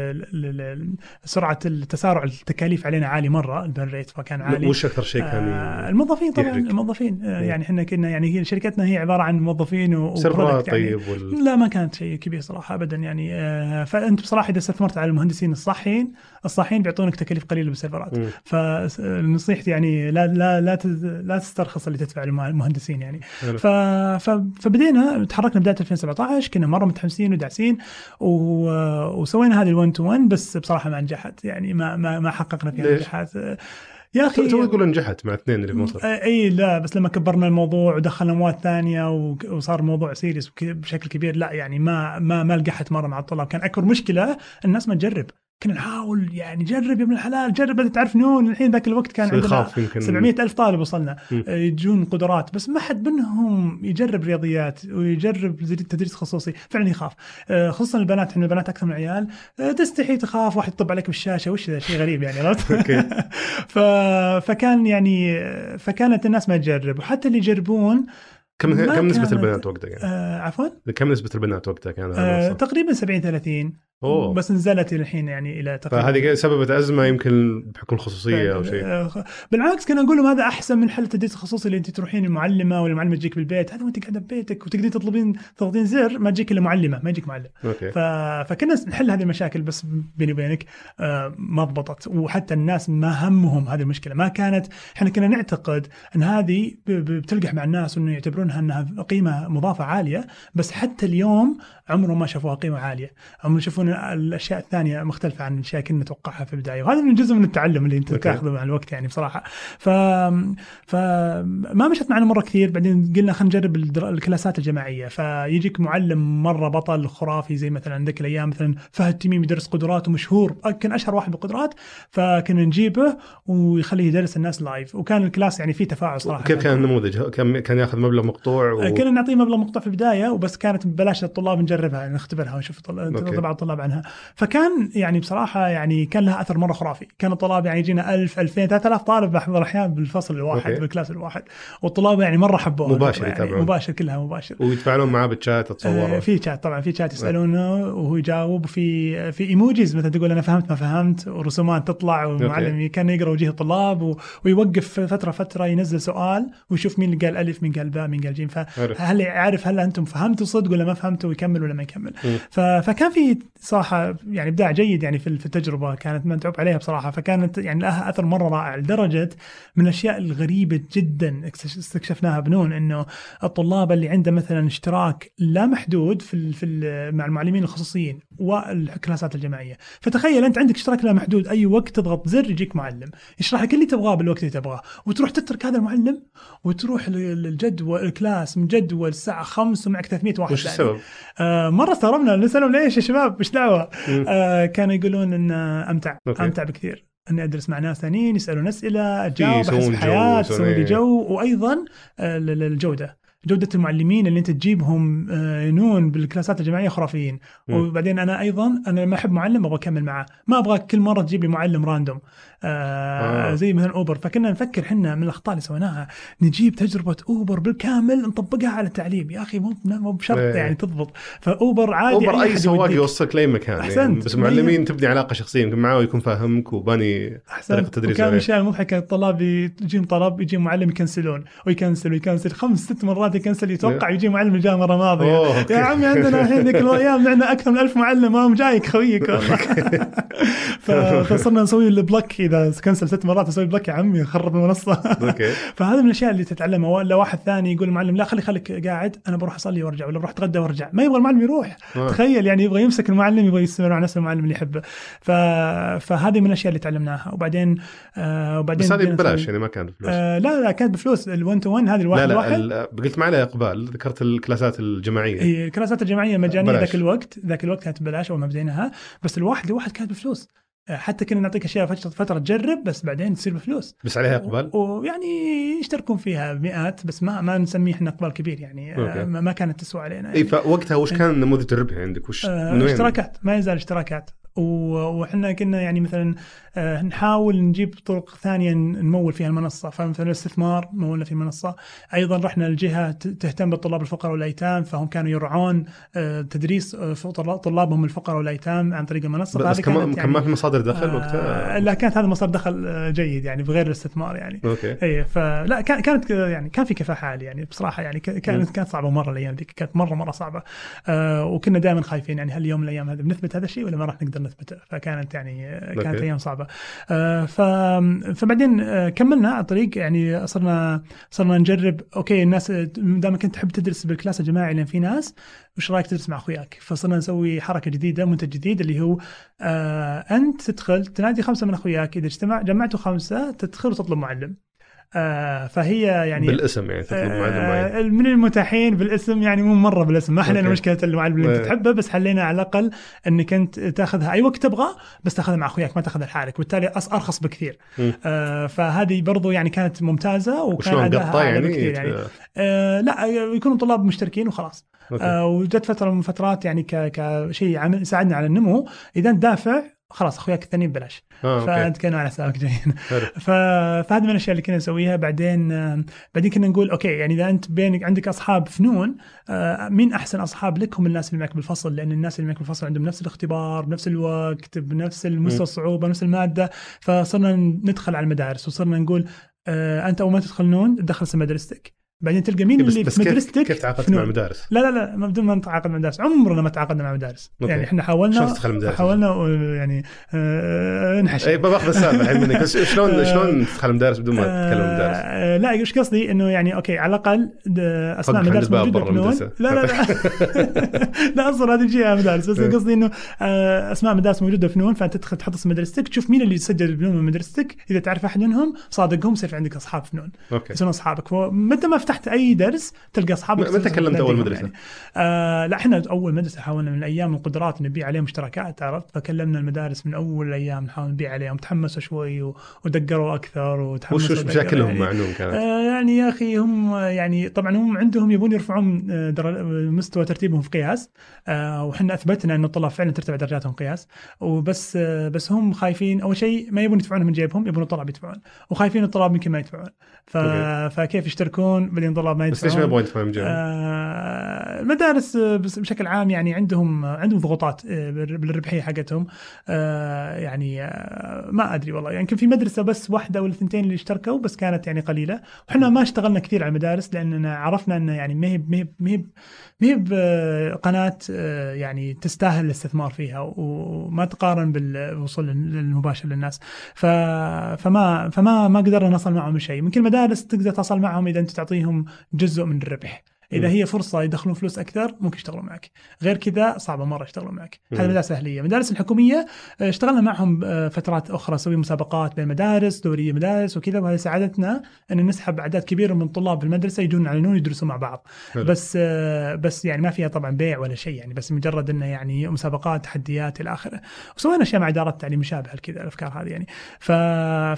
سرعة التسارع التكاليف علينا عالي مرة البن ريت فكان عالي وش أكثر شيء كان آه الموظفين طبعا يحرك. الموظفين آه يعني إحنا كنا يعني هي شركتنا هي عبارة عن موظفين و سيرفرات يعني طيب وال... لا ما كانت شيء كبير صراحة ابدا يعني آه فأنت بصراحة إذا استثمرت على المهندسين الصحيين الصحيين بيعطونك تكاليف قليلة بالسيرفرات. فنصيحتي يعني لا لا لا لا تسترخص اللي تدفع للمهندسين يعني. ف... فبدينا تحركنا بداية 2017 كنا مرة متحمسين وداعسين و... وسوينا هذه ال 1 to 1 بس بصراحة ما نجحت. يعني ما ما, ما حققنا فيها نجاحات. يا أخي تو تقول نجحت مع اثنين اللي بمصر إي لا بس لما كبرنا الموضوع ودخلنا مواد ثانية وصار الموضوع serious بشكل كبير لا يعني ما ما ما لقحت مرة مع الطلاب. كان أكبر مشكلة الناس ما تجرب. كنا نحاول يعني جرب يا ابن الحلال جرب بدأت تعرف نون الحين ذاك الوقت كان عندنا 700 ألف طالب وصلنا. آه، يجون قدرات بس ما حد منهم يجرب رياضيات ويجرب تدريس خصوصي فعلا يخاف. آه، خصوصا البنات إحنا البنات أكثر من العيال. آه، تستحي تخاف واحد يطب عليك بالشاشة وش ذا؟ شيء غريب يعني عرفت؟ ف... فكان يعني فكانت الناس ما تجرب. وحتى اللي يجربون كم كم نسبة البنات وقتها يعني؟ آه عفوا؟ كم نسبة البنات وقتها كان؟ آه تقريبا 70 30 أوه. بس نزلت الحين يعني إلى تقريبا فهذه سببت أزمة يمكن بحكم الخصوصية أو شيء. آه، بالعكس كنا نقول لهم هذا أحسن من حل التدريس الخصوصي اللي أنت تروحين المعلمة ولا المعلمه تجيك بالبيت. هذا وأنت قاعدة ببيتك وتقدرين تطلبين تضغطين زر ما تجيك إلا معلمة ما يجيك معلم. أوكي. ف... فكنا نحل هذه المشاكل بس بيني وبينك آه ما ضبطت. وحتى الناس ما همهم هذه المشكلة. ما كانت إحنا كنا نعتقد أن هذه بتلقح مع الناس وإنه يعتبرونها أنها قيمة مضافة عالية بس حتى اليوم عمرهم ما شافوها قيمة عالية. هم يشوفون الأشياء الثانية مختلفة عن الأشياء كنا نتوقعها في البداية وهذا من جزء من التعلم اللي أنت تاخذه مع الوقت يعني بصراحة. ف فما مشت معنا مرة كثير بعدين قلنا خلينا نجرب الكلاسات الجماعية. فيجيك معلم مرة بطل خرافي زي مثلا ذيك الأيام مثلا فهد تميم يدرس قدرات ومشهور كان أشهر واحد بالقدرات فكنا نجيبه ويخليه يدرس الناس live وكان ال class يعني فيه تفاعل صراحة. كيف كان النموذج؟ كان كان ياخذ مبلغ مقطوع و... كنا نعطيه مبلغ مقطوع في البداية وبس كانت ببلاش للطلاب نجربها نختبرها ونشوف رضا الطلاب عنها. فكان يعني بصراحة يعني كان لها أثر مرة خرافي. كان الطلاب يعني يجينا 1000 2000 3000 طالب بعض الاحيان بالفصل الواحد okay. بال class الواحد. والطلاب يعني مرة حبوها. مباشر يعني يتابعون. مباشر كلها مباشر. ويتفاعلون معاه بالشات تصور آه في شات طبعا في شات يسألونه وهو يجاوب. في في emojis مثلا تقول أنا فهمت ما فهمت ورسومات تطلع والمعلم كان يقرأ وجيه الطلاب ويوقف فترة فترة ينزل سؤال ويشوف مين اللي قال ألف مين قال باء مين قال جيم. فهل يعرف هل أنتم فهمتوا صدق ولا ما فهمتوا ويكمل ولا ما يكمل. فكان في صراحة يعني إبداع جيد يعني في التجربة كانت متعوب عليها بصراحة. فكانت يعني لها أثر مرة رائع لدرجة من الأشياء الغريبة جدا استكشفناها بنون إنه الطلاب اللي عنده مثلا اشتراك لا محدود في في مع المعلمين الخصوصيين والكلاسات الجماعية. فتخيل أنت عندك اشتراك لا محدود أي وقت تضغط زر يجيك معلم يشرح لك اللي تبغاه بالوقت اللي تبغاه وتروح تترك هذا المعلم وتروح للجدول ال class مجدول الساعة 5 ومعك 300 واحد وش السبب؟ آه مرة استغربنا نسالهم ليش يا شباب؟ إيش دعوة؟ آه كانوا يقولون إن أمتع okay. أمتع بكثير. اني أدرس مع ناس ثانيين يسألون أسئلة اجاوب أحس حياه تسوي لي جو. وأيضا آه، الجوده جودة المعلمين اللي أنت تجيبهم آه، بنون بالكلاسات الجماعية خرافيين. وبعدين أنا أيضا أنا لما أحب معلم أبغى أكمل معاه. ما أبغى كل مرة تجيب لي معلم random. آه, آه. زي مثلا اوبر فكنا نفكر إحنا من الأخطاء اللي سويناها نجيب تجربة اوبر بالكامل نطبقها على التعليم. يا أخي مو مو بشرط إيه. يعني تضبط. فاوبر عادي اوبر أي سواق يوصلك لأي مكان يعني. أحسنت. يعني بس معلمين تبني علاقة شخصية يمكن معاه ويكون فاهمك وباني طريقة التدريس كان الاشياء المضحكه الطلاب يجيهم طلب يجي معلم يكنسلون ويكنسل ويكنسل. خمس ست مرات يكنسل يتوقع يجي معلم جاء مره ماضيه. يا عمي عندنا الحين ذيك الأيام معنا أكثر من ألف معلم ما جايك خويك. فصرنا نسوي ال block إذا كنسل ست مرات نسوي block يا عمي خرب المنصة. okay فهذا من الأشياء اللي تتعلمها. ولا واحد ثاني يقول المعلم لا خلي خليك قاعد أنا بروح أصلي وأرجع ولا بروح أتغدى وأرجع. ما يبغى المعلم يروح. آه. تخيل يعني يبغى يمسك المعلم يبغى يستمر مع نفس المعلم اللي يحبه. ف... فهذه من الأشياء اللي تعلمناها. وبعدين آه وبعدين بس هذه ببلاش يعني ما كان بفلوس آه لا لا كانت بفلوس. ال 1 to 1 هذه لا الواحد. لا ال- قلت معي على إقبال. ذكرت الكلاسات الجماعية. هي الكلاسات الجماعية مجانية. ذاك الوقت. ذاك الوقت كانت ببلاش اول ما بديناها بس الواحد لواحد كانت بفلوس. حتى كنا نعطيك أشياء فتره تجرب بس بعدين تصير بفلوس بس عليها إقبال ويعني يشتركون فيها مئات بس ما ما نسميه إحنا إقبال كبير يعني أوكي. آه، ما ما كانت تسوى علينا إي يعني. فوقتها وش كان نموذج الربح عندك وش آه،؟ اشتراكات ما يزال اشتراكات وحنا كنا يعني مثلا آه، نحاول نجيب طرق ثانية نمول فيها المنصة. فمثلا الاستثمار مولنا في المنصة. أيضا رحنا لجهة تهتم بالطلاب الفقراء والأيتام فهم كانوا يرعون آه، تدريس آه، طلابهم الفقراء والأيتام عن طريق المنصة. بس كان كان ما في مصادر دخل وقتها؟ لا كانت هذا مصدر دخل جيد يعني بغير الاستثمار يعني. أوكي. اي فلا كان- كانت يعني كان في كفاح عالي يعني بصراحة يعني كانت كانت صعبة مرة الأيام ذيك كانت مره مرة صعبة. وكنا دائما خايفين يعني هل يوم من الأيام هذا بنثبت هذا الشيء ولا ما راح نقدر نثبته فكانت يعني كانت. أيام صعبة. آه فبعدين آه كملنا على الطريق. يعني صرنا صرنا نجرب. okay الناس دائما كنت تحب تدرس بال class الجماعي لأن في ناس وش رأيك تدرس مع أخوياك؟ فصرنا نسوي حركة جديدة منتج جديد اللي هو آه أنت تدخل تنادي خمسة من أخوياك. إذا اجتمع جمعتوا خمسة تدخل وتطلب معلم. آه فهي يعني بالاسم يعني معين. آه من المتاحين بالاسم يعني مو مرة بالاسم. ما حلينا. مشكلة المعلم اللي أنت إيه. تحبه بس حلينا على الأقل إنك أنت تأخذها. أي وقت تبغى بس تأخذها مع أخوياك ما تأخذها لحالك. وبالتالي أرخص بكثير. آه فهذه برضو يعني كانت ممتازة وكان أعلى يعني, بكثير يعني. آه، آه لا يكونوا طلاب مشتركين وخلاص. آه وجت فترة من فترات يعني كشيء عمل يساعدنا على النمو. إذا دافع خلاص أخوياك الثانيين ببلاش. آه okay. فانت كانوا على حسابك جايين. فهذه من الأشياء اللي كنا نسويها. بعدين آه، بعدين كنا نقول okay يعني إذا أنت بينك عندك أصحاب فنون آه، مين أحسن أصحاب لك؟ هم الناس اللي معك بالفصل لأن الناس اللي معك بالفصل عندهم نفس الاختبار بنفس الوقت بنفس. المستوى الصعوبة نفس المادة. فصرنا ندخل على المدارس وصرنا نقول آه، أنت أول ما تدخل نون تدخل مدرستك. بعدين تلقى مين بس اللي بس كيف مدرستك كيف تعاقدت فنون. مع المدارس؟ لا لا لا ما بدون ما نتعاقد مع مدارس عمرنا ما تعاقدنا مع مدارس okay. يعني إحنا حاولنا؟ حاولنا آه، يعني آه، نحش اي باخذ السالفة الحين منك بس شلون شلون تدخل المدارس بدون ما تتكلم المدارس؟ آه لا إيش قصدي إنه يعني okay على الأقل اسماء مدارس موجودة. لا لا لا لا أصلا هذه جهه مدارس بس إيه. قصدي إنه آه اسماء مدارس موجودة في نون فأنت تدخل تحط اسم مدرستك تشوف مين اللي يسجل بنون من مدرستك إذا تعرف أحد منهم صادقهم يصير عندك أصحاب في نون okay يصيرون أصحابك فمتى ما فتحت أي درس تلقى اصحابك متى كلمت تناديهم مدرسة؟ يعني. آه لا إحنا أول مدرسة حاولنا من الأيام القدرات نبيع عليهم اشتراكات عرفت؟ فكلمنا المدارس من أول الأيام نحاول نبيع عليهم. تحمسوا شوي ودقروا أكثر وتحمسوا وش مشاكلهم يعني. مع نون كانت؟ آه يعني يا أخي هم يعني طبعا هم عندهم يبون يرفعون آه، مستوى ترتيبهم في قياس. آه وحنا أثبتنا إن الطلاب فعلا ترتفع درجاتهم قياس. وبس آه بس هم خايفين. أول شيء ما يبون يدفعون من جيبهم يبون الطلاب يدفعون. وخايفين الطلاب يمكن ما يدفعون. ف... فكيف يشتركون؟ بعدين الطلاب ما بس يدفعون. ليش ما يبغون يدفعون؟ آه، المدارس بس بشكل عام يعني عندهم عندهم ضغوطات آه، بال- بالربحية حقتهم. آه، يعني آه، ما أدري والله. يعني يمكن في مدرسة بس واحدة ولا ثنتين اللي اشتركوا بس كانت يعني قليلة. وحنا ما اشتغلنا كثير على المدارس لأننا عرفنا إنه يعني ما هي ما هي ما هي ما هي بقناه آه، يعني تستاهل الاستثمار فيها وما تقارن بالوصول المباشر للناس. ف... فما فما ما قدرنا نصل معهم شيء يمكن المدارس تقدر تصل معهم إذا أنت تعطيهم جزء من الربح. إذا مم. هي فرصة يدخلون فلوس أكثر ممكن يشتغلون معك غير كذا صعبة مرة يشتغلون معك هذه. مدارس أهلية المدارس الحكومية آه، اشتغلنا معهم آه، فترات أخرى نسوي مسابقات بين المدارس دورية مدارس وكذا وهذه ساعدتنا أن نسحب أعداد كبيرة من طلاب المدرسة يجون على نون يدرسوا مع بعض حلو. بس آه، بس يعني ما فيها طبعا بيع ولا شيء يعني بس مجرد إنه يعني مسابقات تحديات إلى آخره وسوينا أشياء مع ادارات التعليم مشابهة لكذا الأفكار هذه يعني ف...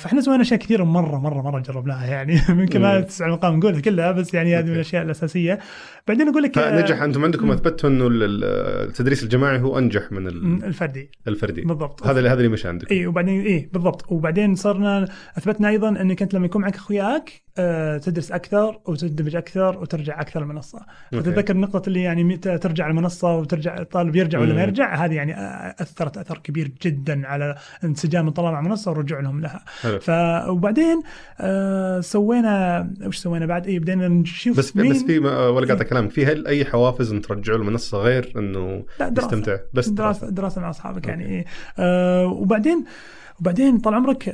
فإحنا سوينا أشياء كثيرة مرة مرة مرة جربناها يعني ما مم. تسع المقام نقولها كلها بس يعني هذه من. الأشياء الأساسية بعدين أقول لك آه، فنجح أنتم عندكم. اثبتوا إنه ال- ال- التدريس الجماعي هو أنجح من الفردي. الفردي. بالضبط. هذا اللي هذا اللي مش عندكم. اي وبعدين اي بالضبط. وبعدين صرنا أثبتنا أيضا إنك أنت لما يكون معك أخوياك آه، تدرس أكثر وتندمج أكثر وترجع أكثر المنصة أوكي. فتتذكر النقطه اللي يعني متى ترجع المنصة وترجع الطالب يرجع ولا ما. يرجع هذه يعني أثرت أثر كبير جدا على انسجام الطلاب مع المنصه والرجوع لهم لها. ف وبعدين آه سوينا وش سوينا بعد إيه بدينا نشوف بس مين بس في ما- ولا قاطع كلامك في هل أي حوافز إن ترجعوا المنصة غير إنه لا دراسة. يستمتع بس دراسة دراسة مع أصحابك يعني okay. إيه. آه وبعدين وبعدين طال عمرك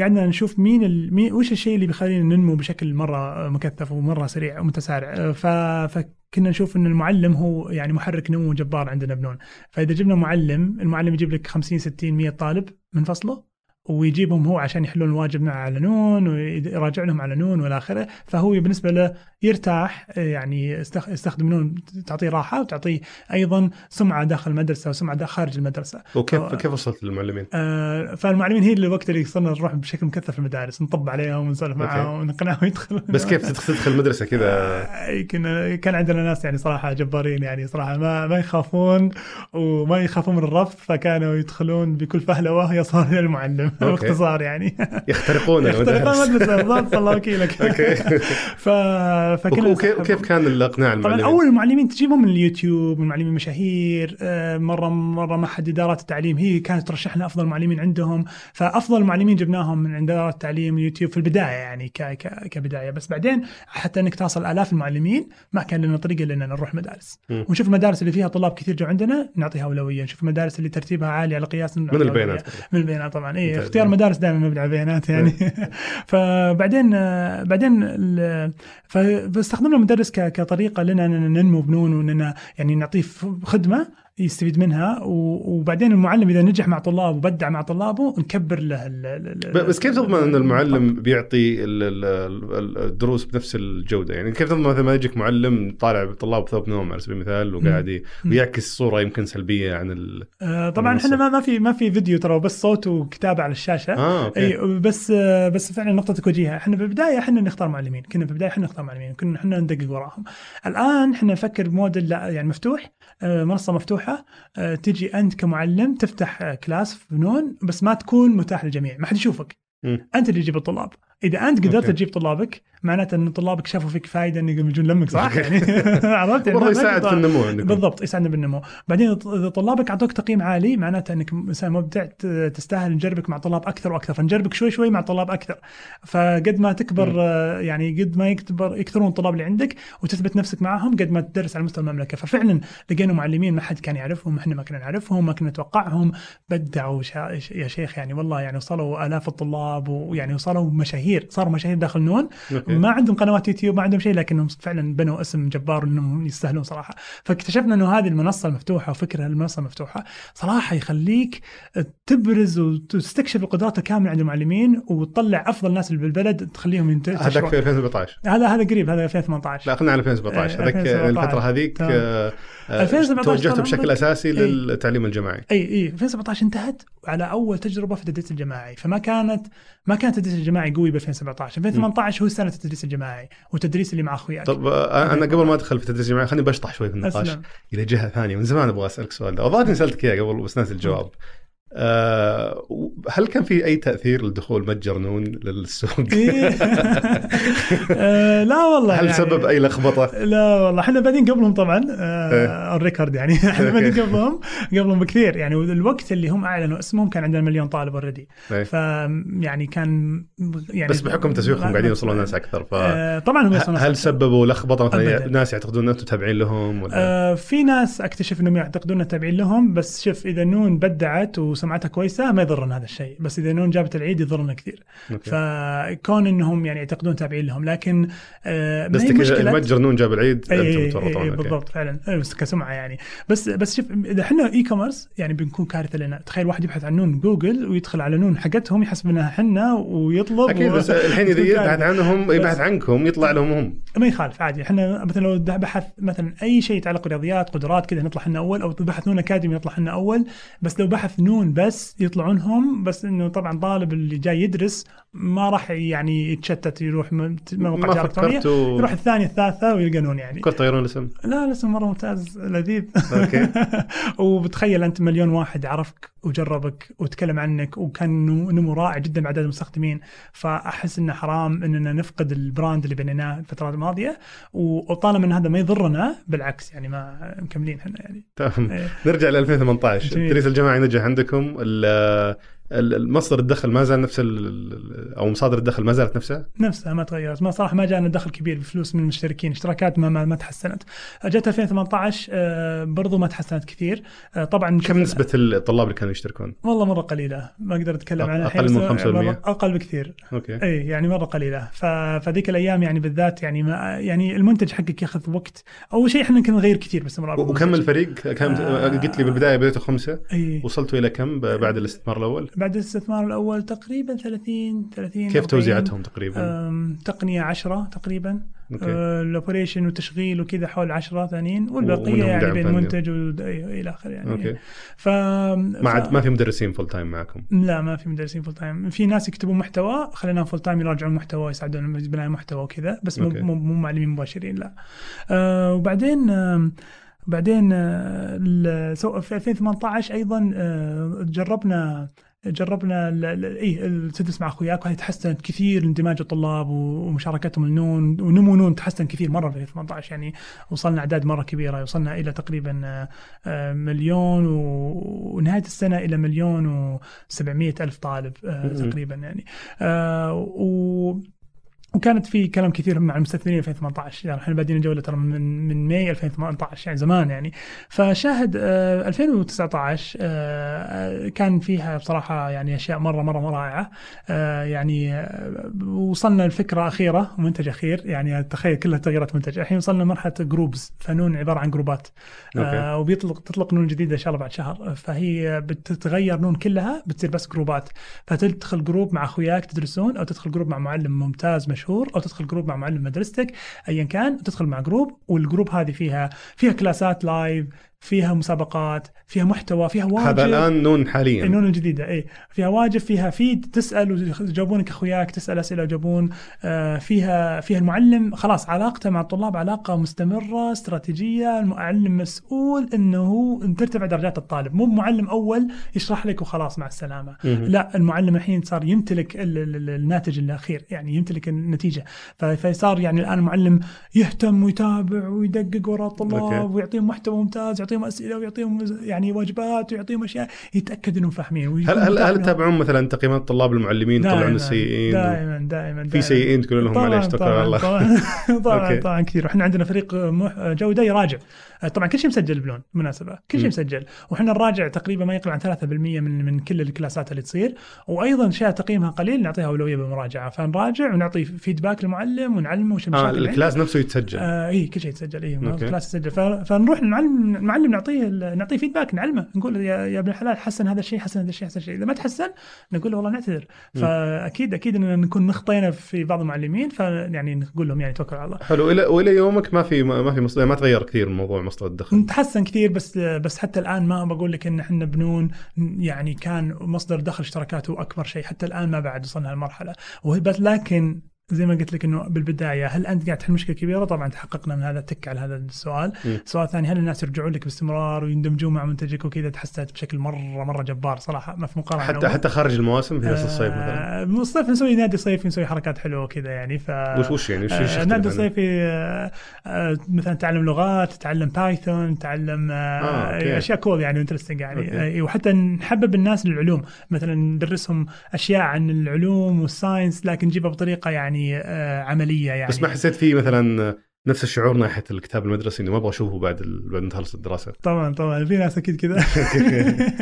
قعدنا نشوف مين وش الشيء اللي بيخلينا ننمو بشكل مرة مكثف ومرة سريع ومتسارع. آه، ف فكنا نشوف إن المعلم هو يعني محرك نمو جبار عندنا بنون. فإذا جبنا معلم المعلم يجيب لك 50 60 100 طالب من فصله ويجيبهم هو عشان يحلون الواجب مع على نون ويراجع لهم على نون والى آخره. فهو بالنسبة له يرتاح يعني يستخ- يستخدم نون تعطيه راحة وتعطيه أيضا سمعة داخل المدرسة وسمعة داخل خارج المدرسة. وكيف أو- كيف وصلت للمعلمين؟ آه، فالمعلمين هي اللي الوقت اللي صرنا نروح بشكل مكثف المدارس نطب عليهم ونسولف. معاهم ونقنعهم يدخلون. بس كيف تدخل المدرسة كذا؟ آه، كنا كان عندنا ناس يعني صراحة جبارين يعني صراحة ما ما يخافون وما يخافون من الرفض فكانوا يدخلون بكل فهلوة يصلون إلى المعلم باختصار يعني. يخترقون يخترقون المدرسة بالضبط الله وكيلك. أوكي. ف... فكنا وكيف كان الإقناع طبعا المعلمين؟ أول المعلمين تجيبهم من اليوتيوب من معلمين مشاهير آه، مره مرة معهد إدارات التعليم. هي كانت ترشح لنا أفضل معلمين عندهم. فأفضل معلمين جبناهم من عند إدارات التعليم اليوتيوب في البداية يعني ك ك كبداية. بس بعدين حتى إنك تصل آلاف المعلمين ما كان لنا طريقة لنا نروح مدارس. مم. ونشوف المدارس اللي فيها طلاب كثير جو عندنا نعطيها أولوية. نشوف المدارس اللي ترتيبها عالي على قياس من البيانات. من البيانات طبعا. اي. اختيار مدارس دائما مبني على البيانات يعني. فبعدين آه، بعدين فاستخدمنا المدرس كطريقة لنا أننا ننمو بنون وإننا يعني نعطيه خدمة يستفيد منها وبعدين المعلم إذا نجح مع طلابه وبدع مع طلابه نكبر له ال- ال- ال- بس كيف تضمن إن المعلم بيعطي ال- ال- ال- الدروس بنفس الجودة؟ يعني كيف تضمن مثلا ما يجيك معلم طالع للطلاب بثوب نوم على سبيل المثال وقاعد. ويعكس صورة يمكن سلبية عن ال... آه، طبعا. إحنا ما ما في ما في فيديو ترى بس صوت وكتابة على الشاشة. okay. إي بس آه، بس فعلا نقطتك وجيهه إحنا بالبداية إحنا نختار معلمين كنا في البدايه إحنا نختار معلمين كنا إحنا ندقق وراهم. الآن إحنا نفكر بموديل لا يعني مفتوح. آه، منصة مفتوحة آه، تجي أنت كمعلم تفتح آه، كلاس في فنون بس ما تكون متاح للجميع ما حد يشوفك. أنت اللي تجيب الطلاب إذا أنت قدرت. تجيب طلابك معناته إن طلابك شافوا فيك فائده إنه يجون لمك صح. يعني عرفت؟ يعني يساعد في النمو عندكم. بالضبط يساعدنا بالنمو. بعدين إذا طلابك أعطوك تقييم عالي معناته إنك إنسان مبدع تستاهل نجربك مع طلاب أكثر وأكثر فنجربك شوي شوي مع طلاب أكثر. فقد ما تكبر. آه، يعني قد ما يكبر يكثرون الطلاب اللي عندك وتثبت نفسك معهم قد ما تدرس على مستوى المملكة. ففعلا لقينا معلمين ما حد كان يعرفهم إحنا ما كنا نعرفهم ما كنا نتوقعهم. بدعوا شا... يا شيخ يعني والله يعني وصلوا آلاف الطلاب ويعني وصلوا مشاهير صاروا مشاهير داخل نون. ما عندهم قنوات يوتيوب ما عندهم شيء لكنهم فعلا بنوا اسم جبار إنهم يستاهلون صراحة فاكتشفنا إنه هذه المنصة المفتوحه وفكره المنصة المفتوحه صراحة يخليك تبرز وتستكشف القدرات الكاملة عند المعلمين وتطلع أفضل ناس اللي بالبلد تخليهم ينت- هذاك. في 2017 هذا هذا قريب هذا 2018 لا خلينا على 2017 إيه، هذاك 2017. الفترة هذيك تمام. آه، 2017 توجهت بشكل. أساسي إيه. للتعليم الجماعي اي اي 2017 انتهت على أول تجربة في التدريس الجماعي فما كانت ما كان التدريس الجماعي قوي ب 2017 2018 هو سنه التدريس الجماعي والتدريس اللي مع اخوياك طب آه، أنا قبل ما أدخل في التدريس الجماعي خليني بشطح شوي في النقاش أسلم. إلى جهة ثانية. من زمان أبغى أسألك السؤال ده الظاهر اني سالتك إياه قبل بس ناسي الجواب. هل كان في أي تأثير لدخول متجر نون للسوق؟ إيه. آه، لا والله هل يعني سبب أي لخبطة؟ لا والله إحنا بادين قبلهم طبعا إيه. آه الريكورد يعني إحنا. بادين قبلهم قبلهم بكثير يعني الوقت اللي هم أعلنوا اسمهم كان عندنا مليون طالب already إيه. ف يعني كان يعني بس بحكم تسويقهم قاعدين يوصلون ناس أكثر ف آه طبعا هم يوصلون هل. سببوا لخبطة مثلا. ناس يعتقدون ان أنتم تابعين لهم ولا آه في ناس أكتشف إنهم يعتقدون تابعين لهم بس شوف إذا نون بدعت وسمعتها كويسة ما يضرنا هذا الشيء بس إذا نون جابت العيد يضرنا كثير. أوكي. فكون إنهم يعني يعتقدون تابعين لهم لكن آه ما بس كذا مشكلة. المتجر نون جاب العيد اي تورطون اي أوكي. بالضبط فعلا. إيه، بس كسمعة يعني. بس بس شوف إذا إحنا e-commerce يعني بنكون كارثة لنا. تخيل واحد يبحث عن نون جوجل ويدخل على نون حقتهم يحسب انها حنا ويطلب أكيد و... بس الحين إذا يبحث. عنهم يبحث عنكم يطلع لهم هم. ما يخالف عادي. إحنا مثلا لو بحث مثلا أي شيء يتعلق برياضيات قدرات كذا نطلع إحنا أول أو بحث نون أكاديمي نطلع إحنا أول. بس لو بحث نون يدرسون بس يطلعونهم بس إنه طبعا طالب اللي جاي يدرس ما راح يعني يتشتت يروح موقع تجاره الكترونيه و... يروح الثانية الثالثة ويلقنون يعني. فكرت تغيرون الاسم لا الاسم مرة ممتاز لذيذ. أوكي. وبتخيل أنت مليون واحد عرفك وجربك وتكلم عنك وكان نمو رائع جدا بعدد المستخدمين. فأحس إنه حرام إننا نفقد البراند اللي بنيناه الفترات الماضية وطالما إن هذا ما يضرنا بالعكس يعني ما مكملين إحنا يعني. تمام. إيه. نرجع ل 2018 جميل. التدريس الجماعي نجح عندكم؟ ال- المصدر الدخل ما زال نفس أو مصادر الدخل ما زالت نفسها؟ نفسها ما تغيرت. ما صراحة ما جانا دخل كبير بفلوس من المشتركين. اشتراكات ما ما, ما تحسنت. جت 2018 آه، برضو ما تحسنت كثير. آه، طبعا كم نسبة الطلاب اللي كانوا يشتركون؟ والله مرة قليلة. ما أقدر أتكلم عنها الحين، من بس 5%؟ مرة أقل بكثير. أوكي. إي يعني مرة قليلة. فذيك الأيام يعني بالذات يعني ما يعني المنتج حقك ياخذ وقت. أول شيء إحنا يمكن نغير كثير باستمرار وكم الفريق؟ كم آه. قلت لي بالبداية بديتوا خمسة. إي. وصلتوا إلى كم بعد الاستثمار الأول؟ بعد الاستثمار الأول تقريبا 30 30 كيف 40. توزيعتهم تقريبا؟ تقنية 10 تقريبا ال operation وتشغيل وكذا حول 10 ثانيين والبقية يعني بين. منتج وإلى اخره يعني أوكي ف ما عاد ما في مدرسين full time معكم لا ما في مدرسين full time في ناس يكتبون محتوى خليناهم full time يراجعون المحتوى يساعدون بناء المحتوى وكذا بس مو. مو معلمين مباشرين لا آه وبعدين آه بعدين في 2018 أيضا آه جربنا جربنا ال- ال- اي تدرس مع أخوياك وهذه تحسنت كثير اندماج الطلاب ومشاركتهم النون ونمو نون تحسن كثير مرة في 2018 يعني وصلنا أعداد مرة كبيرة وصلنا إلى تقريبا آه، مليون ونهاية السنة إلى مليون و 700 ألف طالب آه،. تقريبا يعني آه، و وكانت في كلام كثير مع المستثمرين 2018 يعني إحنا بادين الجولة ترى من من ماي 2018 يعني زمان يعني. فشاهد آه، 2019 آه، كان فيها بصراحة يعني أشياء مره مره رائعة. آه، يعني آه، وصلنا لفكرة أخيرة ومنتج أخير يعني تخيل كلها تغييرات منتج. الحين وصلنا لمرحلة groups فنون عبارة عن جروبات. آه وبيطلق تطلق نون جديدة إن شاء الله بعد شهر. فهي بتتغير نون كلها بتصير بس جروبات فتدخل جروب مع أخوياك تدرسون أو تدخل جروب مع معلم ممتاز مشهور. أو تدخل جروب مع معلم مدرستك ايا كان تدخل مع جروب والجروب هذه فيها فيها كلاسات live فيها مسابقات فيها محتوى فيها واجب. هذا الآن نون حاليا. النون الجديده اي فيها واجب فيها feed تسأل ويجاوبونك اخوياك تسأل أسئلة ويجاوبون آه، فيها فيها المعلم. خلاص علاقته مع الطلاب علاقة مستمرة استراتيجية. المعلم مسؤول إنه ان ترتفع درجات الطالب. مو معلم أول يشرح لك وخلاص مع السلامة. مهم. لا المعلم الحين صار يمتلك ال- ال- ال- الناتج الأخير يعني يمتلك النتيجة. فصار يعني الآن المعلم يهتم ويتابع ويدقق وراء الطلاب. ويعطيهم محتوى ممتاز يعطيهم أسئلة ويعطيهم يعني واجبات ويعطيهم أشياء يتأكد إنهم فاهمين. هل هل هل. تتابعون مثلا تقييمات طلاب المعلمين يطلعون دائما السيئين؟ دائما دائما في. سيئين تقول لهم معليش طبعاً، الله. طبعا طبعا كثير. وإحنا عندنا فريق جوده يراجع طبعا كل شيء مسجل بنون بالمناسبة. كل شيء. مسجل. وإحنا نراجع تقريبا ما يقل عن 3% من من كل الكلاسات اللي تصير. وأيضا اشياء تقييمها قليل نعطيها أولوية بالمراجعة. فنراجع ونعطي feedback للمعلم ونعلمه وش المشاكل اللي ال class نفسه يتسجل. آه اي كل شيء يتسجل اي. ال class يتسجل. فنروح للمعلم المعلم نعطيه نعطيه feedback نعلمه. نقول يا, يا ابن الحلال حسن هذا الشيء حسن هذا الشيء حسن الشيء. إذا ما تحسن نقول له والله نعتذر. فاكيد أكيد ان نكون نخطينا في بعض المعلمين فيعني نقول لهم يعني توكل على الله. حلو. إلى وإلى يومك ما في ما في ما تغير كثير موضوع مصدر الدخل. نتحسن كثير بس بس حتى الآن ما بقول لك إن إحنا بنون يعني كان مصدر دخل اشتراكاته أكبر شيء حتى الآن ما بعد وصلنا هالمرحله لكن زي ما قلت لك إنه بالبداية هل أنت قاعد تحل مشكلة كبيرة؟ طبعا تحققنا من هذا تك على هذا السؤال. السؤال الثاني هل الناس يرجعون لك باستمرار ويندمجون مع منتجك وكذا تحسنت بشكل مرة مرة جبار صراحة ما في مقارنة حتى حتى خارج المواسم في نفس الصيف مثلا آه، الصيف نسوي نادي صيفي نسوي حركات حلوة وكذا يعني ف وش وش يعني وش آه، نادي؟ صيفي آه، آه، مثلا تعلم لغات تعلم Python تعلم آه، آه،. أشياء cool يعني interesting يعني أوكي. آه، وحتى نحبب الناس للعلوم مثلا ندرسهم أشياء عن العلوم وال science لكن نجيبها بطريقة يعني آه، عملية يعني. بس ما حسيت فيه مثلا نفس الشعور ناحية الكتاب المدرسي انه ما أبغى أشوفه بعد ال- بعد ما تخلص الدراسة. طبعا طبعا. في ناس أكيد كذا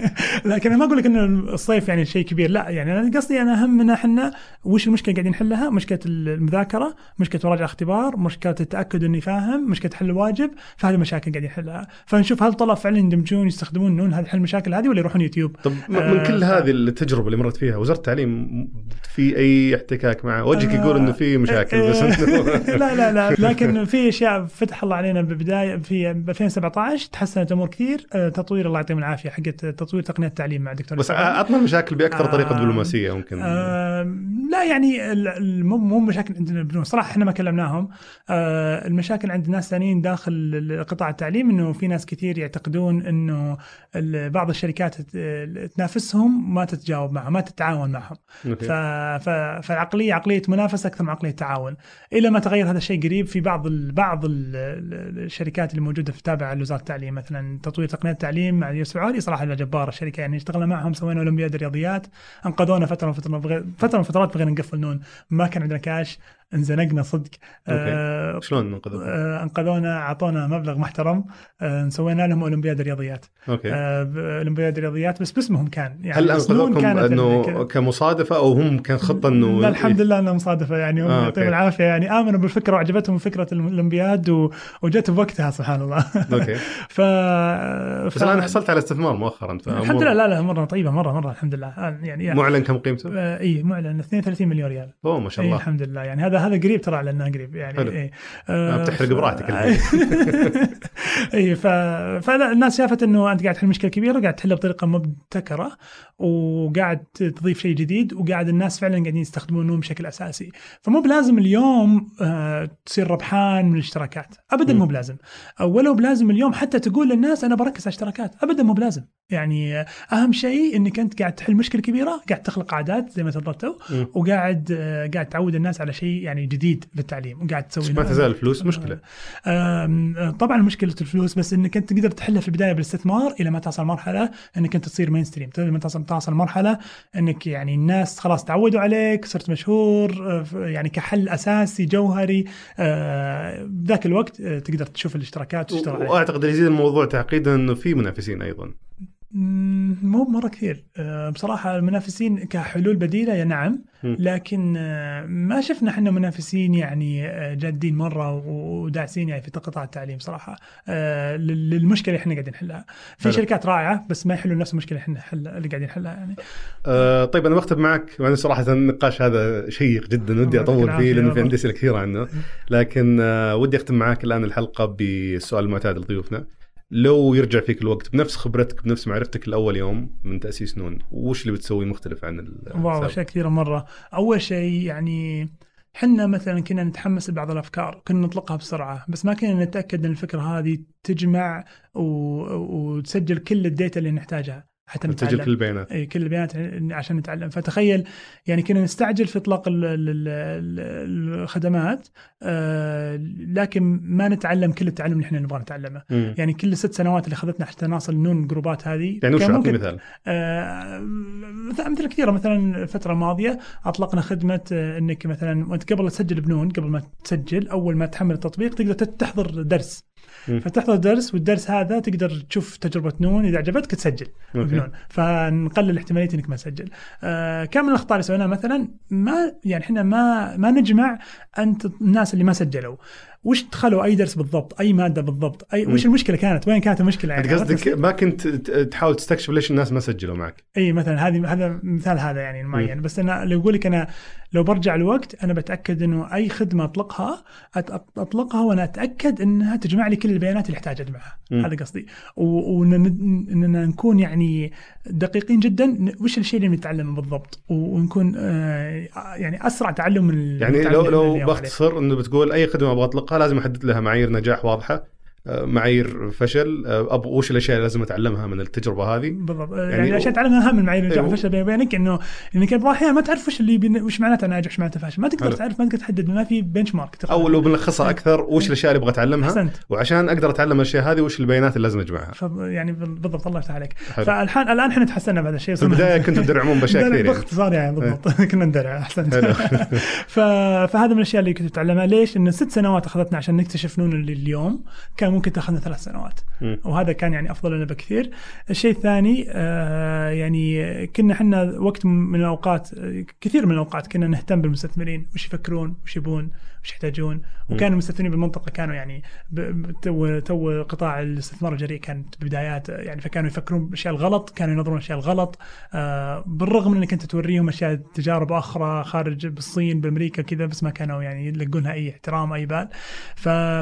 لكن أنا ما أقول لك ان الصيف يعني شيء كبير. لا يعني أنا قصدي أنا همنا إحنا وش المشكلة قاعدين نحلها؟ مشكلة المذاكرة مشكلة مراجعه اختبار مشكلة التأكد إني فاهم مشكلة حل الواجب. فهذه مشاكل قاعدين نحلها. فنشوف هل الطلاب فعلا يندمجون يستخدمون نون هذه حل المشاكل هذه ولا يروحون يوتيوب؟ طب م- من آه، كل هذه التجربة اللي مرت فيها وزاره التعليم في أي احتكاك معه؟ وجهك آه، يقول إنه في مشاكل بس آه، لا لا لا. لكن في أشياء فتح الله علينا ببدايه في 2017 تحسنت الأمور كثير آه، تطوير الله يعطيهم العافية حقت تطوير تقنية التعليم مع الدكتور بس إسماعيل. عطنا المشاكل بأكثر طريقة آه، دبلوماسية ممكن آه لا يعني مو مشاكل عندنا صراحة إحنا ما كلمناهم المشاكل عند ناس ثانيين داخل قطاع التعليم إنه في ناس كثير يعتقدون إنه بعض الشركات تنافسهم ما تتجاوب معهم ما تتعاون معهم. ف... فالعقليه عقلية منافسة أكثر من عقلية تعاون إلى ما تغير هذا الشيء قريب في بعض. بعض ال... ال- الشركات اللي موجودة في تابعة لوزارة التعليم مثلا تطوير تقنية التعليم مع يوسف عالي صراحة جباره الشركة يعني اشتغلنا معهم سوينا أولمبياد رياضيات أنقذونا فترة من فترة فترات بغينا نقفل نون ما كان عندنا كاش انزنقنا صدق. آه شلون ننقذ آه انقذونا اعطونا مبلغ محترم آه سوينا لهم أولمبياد رياضيات. أوكي. آه أولمبياد رياضيات بس باسمهم كان يعني هل بس انقذوكم أنه كمصادفة أو هم كان خطه إنه لا الحمد لله انها مصادفه يعني هم آه، يعطيهم. العافية. يعني آمنوا بالفكرة وعجبتهم فكرة الأولمبياد و... وجت بوقتها سبحان الله. أوكي. ف... بس ف... الان حصلت على استثمار مؤخرا الحمد لله. لا لا مرة طيبة مرة مرة الحمد لله. آه، يعني معلن كم قيمته؟ آه اي معلن 32 مليون ريال. أوه ما شاء الله. الحمد لله. يعني هذا هذا قريب ترى اعلناه قريب يعني حلو. إيه. آه، بتحرق ف- براحتك اي ف... فلا الناس شافت إنه أنت قاعد تحل مشكلة كبيرة قاعد تحلها بطريقة مبتكرة وقاعد تضيف شيء جديد وقاعد الناس فعلا قاعدين يستخدمون بشكل أساسي فمو بلازم اليوم آه، تصير ربحان من الاشتراكات ابدا. مو بلازم ولو بلازم اليوم حتى تقول للناس أنا بركز على اشتراكات ابدا مو بلازم يعني آه، أهم شيء إنك أنت قاعد تحل مشكلة كبيرة قاعد تخلق عادات زي ما تفضلتوا. وقاعد آه، قاعد تعود الناس على شيء يعني جديد في التعليم وقاعد تسوي ما تزال الفلوس مشكلة. طبعا مشكلة الفلوس بس إنك أنت تقدر تحلها في البداية بالاستثمار إلى ما تصل مرحلة إنك أنت تصير مين ستريم لما تصل تصل مرحلة إنك يعني الناس خلاص تعودوا عليك صرت مشهور آه، يعني كحل أساسي جوهري آه، بذاك الوقت آه، تقدر تشوف الاشتراكات وتشتغل وأعتقد يزيد الموضوع تعقيدا إنه في منافسين أيضا. مو مرة كثير. آه، بصراحة المنافسين كحلول بديلة يا نعم. لكن آه، ما شفنا إحنا منافسين يعني آه، جادين مرة وداعسين يعني في قطاع التعليم صراحة. لل- للمشكلة اللي إحنا قاعدين نحلها. في حلو. شركات رائعة بس ما يحلوا نفس المشكلة اللي إحنا نحل اللي قاعدين نحلها يعني. آه طيب أنا بختم معك. وأنا صراحة النقاش هذا شيق جدا. ودي أطول فيه لأنه في. عندي اسئله كثيره عنه. لكن ودي أختم معك الآن الحلقة بالسؤال المعتاد لضيوفنا. لو يرجع فيك الوقت بنفس خبرتك بنفس معرفتك الأول يوم من تأسيس نون وش اللي بتسوي مختلف عن ال- الأول؟ أشياء كثيرة مرة أول شيء يعني حنا مثلا كنا نتحمس لبعض الأفكار كنا نطلقها بسرعة بس ما كنا نتأكد إن الفكرة هذه تجمع و... وتسجل كل ال data اللي نحتاجها حتى تسجل نتعلم. كل البيانات. اي كل البيانات عشان نتعلم. فتخيل يعني كنا نستعجل في إطلاق ال- ال- ال- الخدمات آه، لكن ما نتعلم كل التعلم اللي إحنا نبغى نتعلمه. مم. يعني كل الست سنوات اللي أخذتنا حتى نصل نون جروبات هذه يعني وش ممكن مثال؟ آه، مثلا أمثلة كثيرة. مثلا الفترة الماضية أطلقنا خدمة آه، إنك مثلا وأنت قبل تسجل بنون قبل ما تسجل أول ما تحمل التطبيق تقدر تحضر درس. فتحضر درس والدرس هذا تقدر تشوف تجربة نون إذا عجبتك تسجل. بنون فنقلل احتمالية إنك ما تسجل. آه كم من الأخطاء اللي سويناها مثلا ما يعني إحنا ما ما نجمع أنت الناس اللي ما سجلوا. وش دخلوا أي درس بالضبط؟ أي مادة بالضبط؟ أي وش. المشكلة كانت؟ وين كانت المشكلة يعني؟ قصدك ما كنت تحاول تستكشف ليش الناس ما سجلوا معك؟ إي مثلا هذه هذا مثال هذا يعني معين بس أنا لو أقول لك أنا لو برجع الوقت أنا بتأكد إنه أي خدمة أطلقها أطلقها وأنا أتأكد إنها تجمع لي كل البيانات اللي أحتاج أجمعها. هذا قصدي. وإننا نكون يعني دقيقين جدا وش الشيء اللي نتعلمه بالضبط؟ ونكون آه، يعني أسرع تعلم من يعني لو لو. باختصر إنه بتقول أي خدمة أبغى أطلقها لازم أحدد لها معايير نجاح واضحة. معايير فشل. أب وش الأشياء اللي لازم أتعلمها من التجربة هذه؟ بالضبط. يعني يعني, عشان تعلم اهم المعايير النجاح أيوه. والفشل بيني وبينك إنه انك بعض الاحيان ما تعرف وش اللي بين... وش معناته ناجح وش معناته فاشل. ما تقدر حلو. تعرف ما تقدر تحدد ما في بنش مارك أو لو بنلخصها أكثر وش الأشياء اللي أبغى أتعلمها؟ أحسنت. وعشان أقدر أتعلم الأشياء هذه وش البيانات اللي لازم أجمعها؟ ف... يعني بال- بالضبط الله يفتح عليك. فالحين الآن إحنا تحسنا بهذا الشيء في البداية كنتوا تدرعمون بأشياء كثير يعني. باختصار يعني بالضبط. كنا ندرع أحسنت. فهذا من الأشياء اللي كنت أتعلمها. ليش؟ لأن ست سنوات أخذتنا عشان نكتشف نون اللي اليوم. كان ممكن تاخذنا ثلاث سنوات. وهذا كان يعني أفضل لنا بكثير. الشيء الثاني آه يعني كنا إحنا وقت من الأوقات كثير من الأوقات كنا نهتم بالمستثمرين وش يفكرون وش يبون وش يحتاجون. وكان المستثمرين بالمنطقة كانوا يعني تو تو قطاع الاستثمار الجريء كانت بدايات يعني فكانوا يفكرون بالاشياء الغلط كانوا ينظرون الاشياء الغلط. آه بالرغم من إنك أنت توريهم أشياء تجارب أخرى خارج بالصين بأمريكا كذا بس ما كانوا يعني يلقون لها أي احترام أي بال.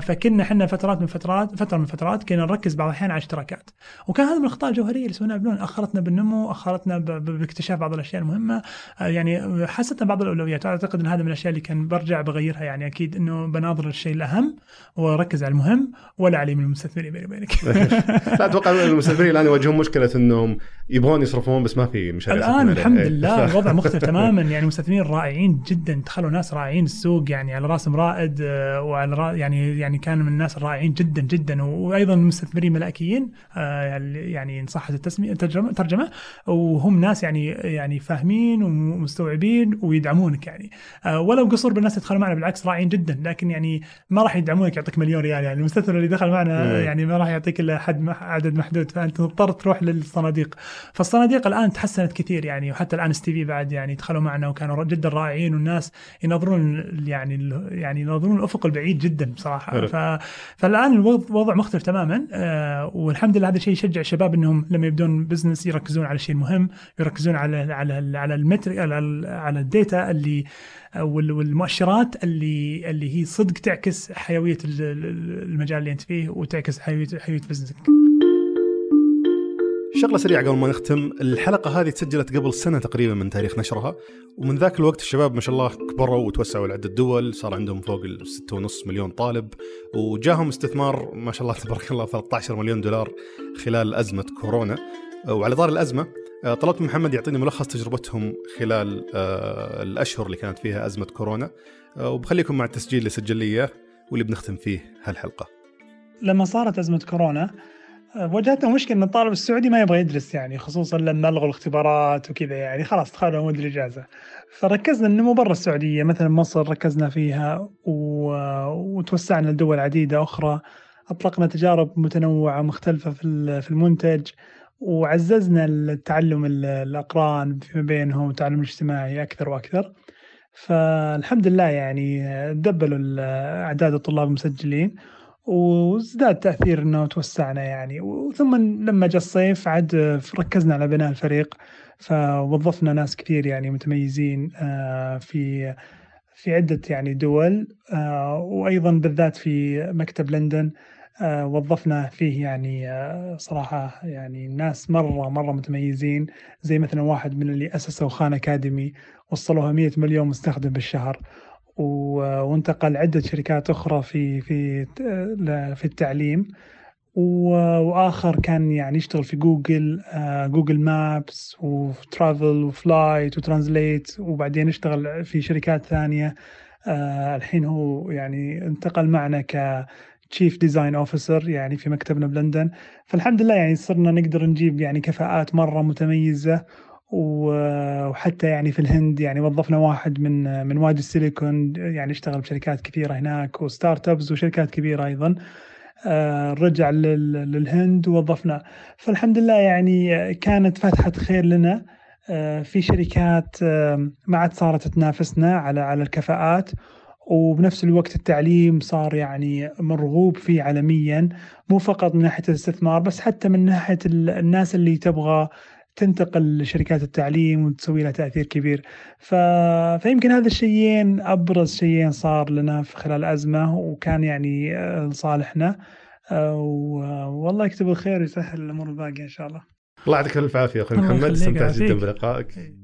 فكنا إحنا فترات من فترات فترة من فترات كنا نركز بعض الأحيان على اشتراكات وكان هذا من الأخطاء الجوهرية اللي سويناها بنون أخرتنا بالنمو أخرتنا باكتشاف بعض الأشياء المهمة. آه يعني حسنا بعض الأولويات أعتقد إن هذا من الأشياء اللي كان برجع بغيرها يعني أكيد إنه بناظر الشيء الأهم وركز على المهم ولا علي من المستثمرين بيني وبينك. لا أتوقع المستثمرين الآن يواجهون مشكلة إنهم يبغون يصرفون بس ما في مشاريع الآن الحمد لله الوضع مختلف تماما. يعني مستثمرين رائعين جدا دخلوا ناس رائعين السوق يعني على راسهم رائد آه، وعلى را يعني يعني كان من الناس الرائعين جدا جدا. وأيضا مستثمرين ملائكيين آه، يعني إن صحت التسمية ترجمه ترجمة. وهم ناس يعني يعني فاهمين ومستوعبين ويدعمونك يعني. آه، ولو قصور بالناس يدخلوا معنا بالعكس رائعين جدا لكن يعني ما راح يدعمونك يعطيك مليون ريال. يعني المستثمر اللي دخل معنا يعني ما راح يعطيك إلا حد عدد محدود فأنت مضطر تروح للصناديق. فالصناديق الآن تحسنت كثير يعني وحتى الآن STV بعد يعني دخلوا معنا وكانوا جدا رائعين والناس ينظرون يعني يعني ينظرون الأفق البعيد جدا بصراحة. ف... فالآن الوضع مختلف تماما آه والحمد لله هذا الشيء يشجع الشباب إنهم لما يبدون business يركزون على الشيء المهم يركزون على على على المتر على على الديتا اللي والمؤشرات اللي اللي هي صدق تعكس حيوية المجال اللي انت فيه وتعكس حيوية حيوية بزنسك. شغلة سريعة قبل ما نختم. الحلقة هذه تسجلت قبل سنة تقريبا من تاريخ نشرها. ومن ذاك الوقت الشباب ما شاء الله كبروا وتوسعوا لعدة دول. صار عندهم فوق ال 6.5 مليون طالب. وجاهم استثمار ما شاء الله تبارك الله 13 مليون دولار خلال أزمة كورونا. وعلى الأزمة آه، طلبت من محمد يعطيني ملخص تجربتهم خلال آه، الأشهر اللي كانت فيها أزمة كورونا. آه، وبخليكم مع التسجيل اللي سجل لي اياه واللي بنختم فيه هالحلقة. لما صارت أزمة كورونا واجهتنا مشكلة إن الطالب السعودي ما يبغى يدرس يعني خصوصا لما ألغوا الاختبارات وكذا يعني خلاص دخلوا مود الاجازه فركزنا النمو برا السعودية مثلا مصر ركزنا فيها و... وتوسعنا لدول عديدة أخرى أطلقنا تجارب متنوعة مختلفة في المنتج. وعززنا التعلم الأقران فيما بينهم والتعلم الاجتماعي أكثر وأكثر. فالحمد لله يعني دبلوا أعداد الطلاب المسجلين وازداد تأثير إنه توسعنا يعني. وثم لما جاء الصيف عاد ركزنا على بناء الفريق فوظفنا ناس كثير يعني متميزين آه، في في عدة يعني دول آه، وأيضا بالذات في مكتب لندن وظفنا فيه يعني آه، صراحة يعني ناس مرة مرة متميزين. زي مثلا واحد من اللي أسسوا Khan Academy وصلوها 100 مليون مستخدم بالشهر وانتقل عدة شركات أخرى في في في التعليم. وآخر كان يعني يشتغل في جوجل Google Maps و Travel و Flight و Translate وبعدين اشتغل في شركات ثانية. آه، الحين هو يعني انتقل معنا ك chief design officer يعني في مكتبنا بلندن. فالحمد لله يعني صرنا نقدر نجيب يعني كفاءات مرة متميزة وحتى يعني في الهند يعني وظفنا واحد من من وادي السيليكون يعني اشتغل بشركات كثيرة هناك و startups وشركات كبيرة أيضا. آه، رجع للهند ووظفنا. فالحمد لله يعني كانت فتحة خير لنا. آه، في شركات ما عاد صارت تنافسنا على على الكفاءات. وبنفس الوقت التعليم صار يعني مرغوب فيه عالميا مو فقط من ناحية الاستثمار بس حتى من ناحية الناس اللي تبغى تنتقل لشركات التعليم وتسوي لها تأثير كبير. ف... فيمكن هذا الشيئين أبرز شيئين صار لنا في خلال الازمه وكان يعني آه، لصالحنا. آه، والله يكتب الخير ويسهل الأمور الباقية إن شاء الله. الله يعطيك الف عافية أخوي محمد. استمتعت جدا بلقائك.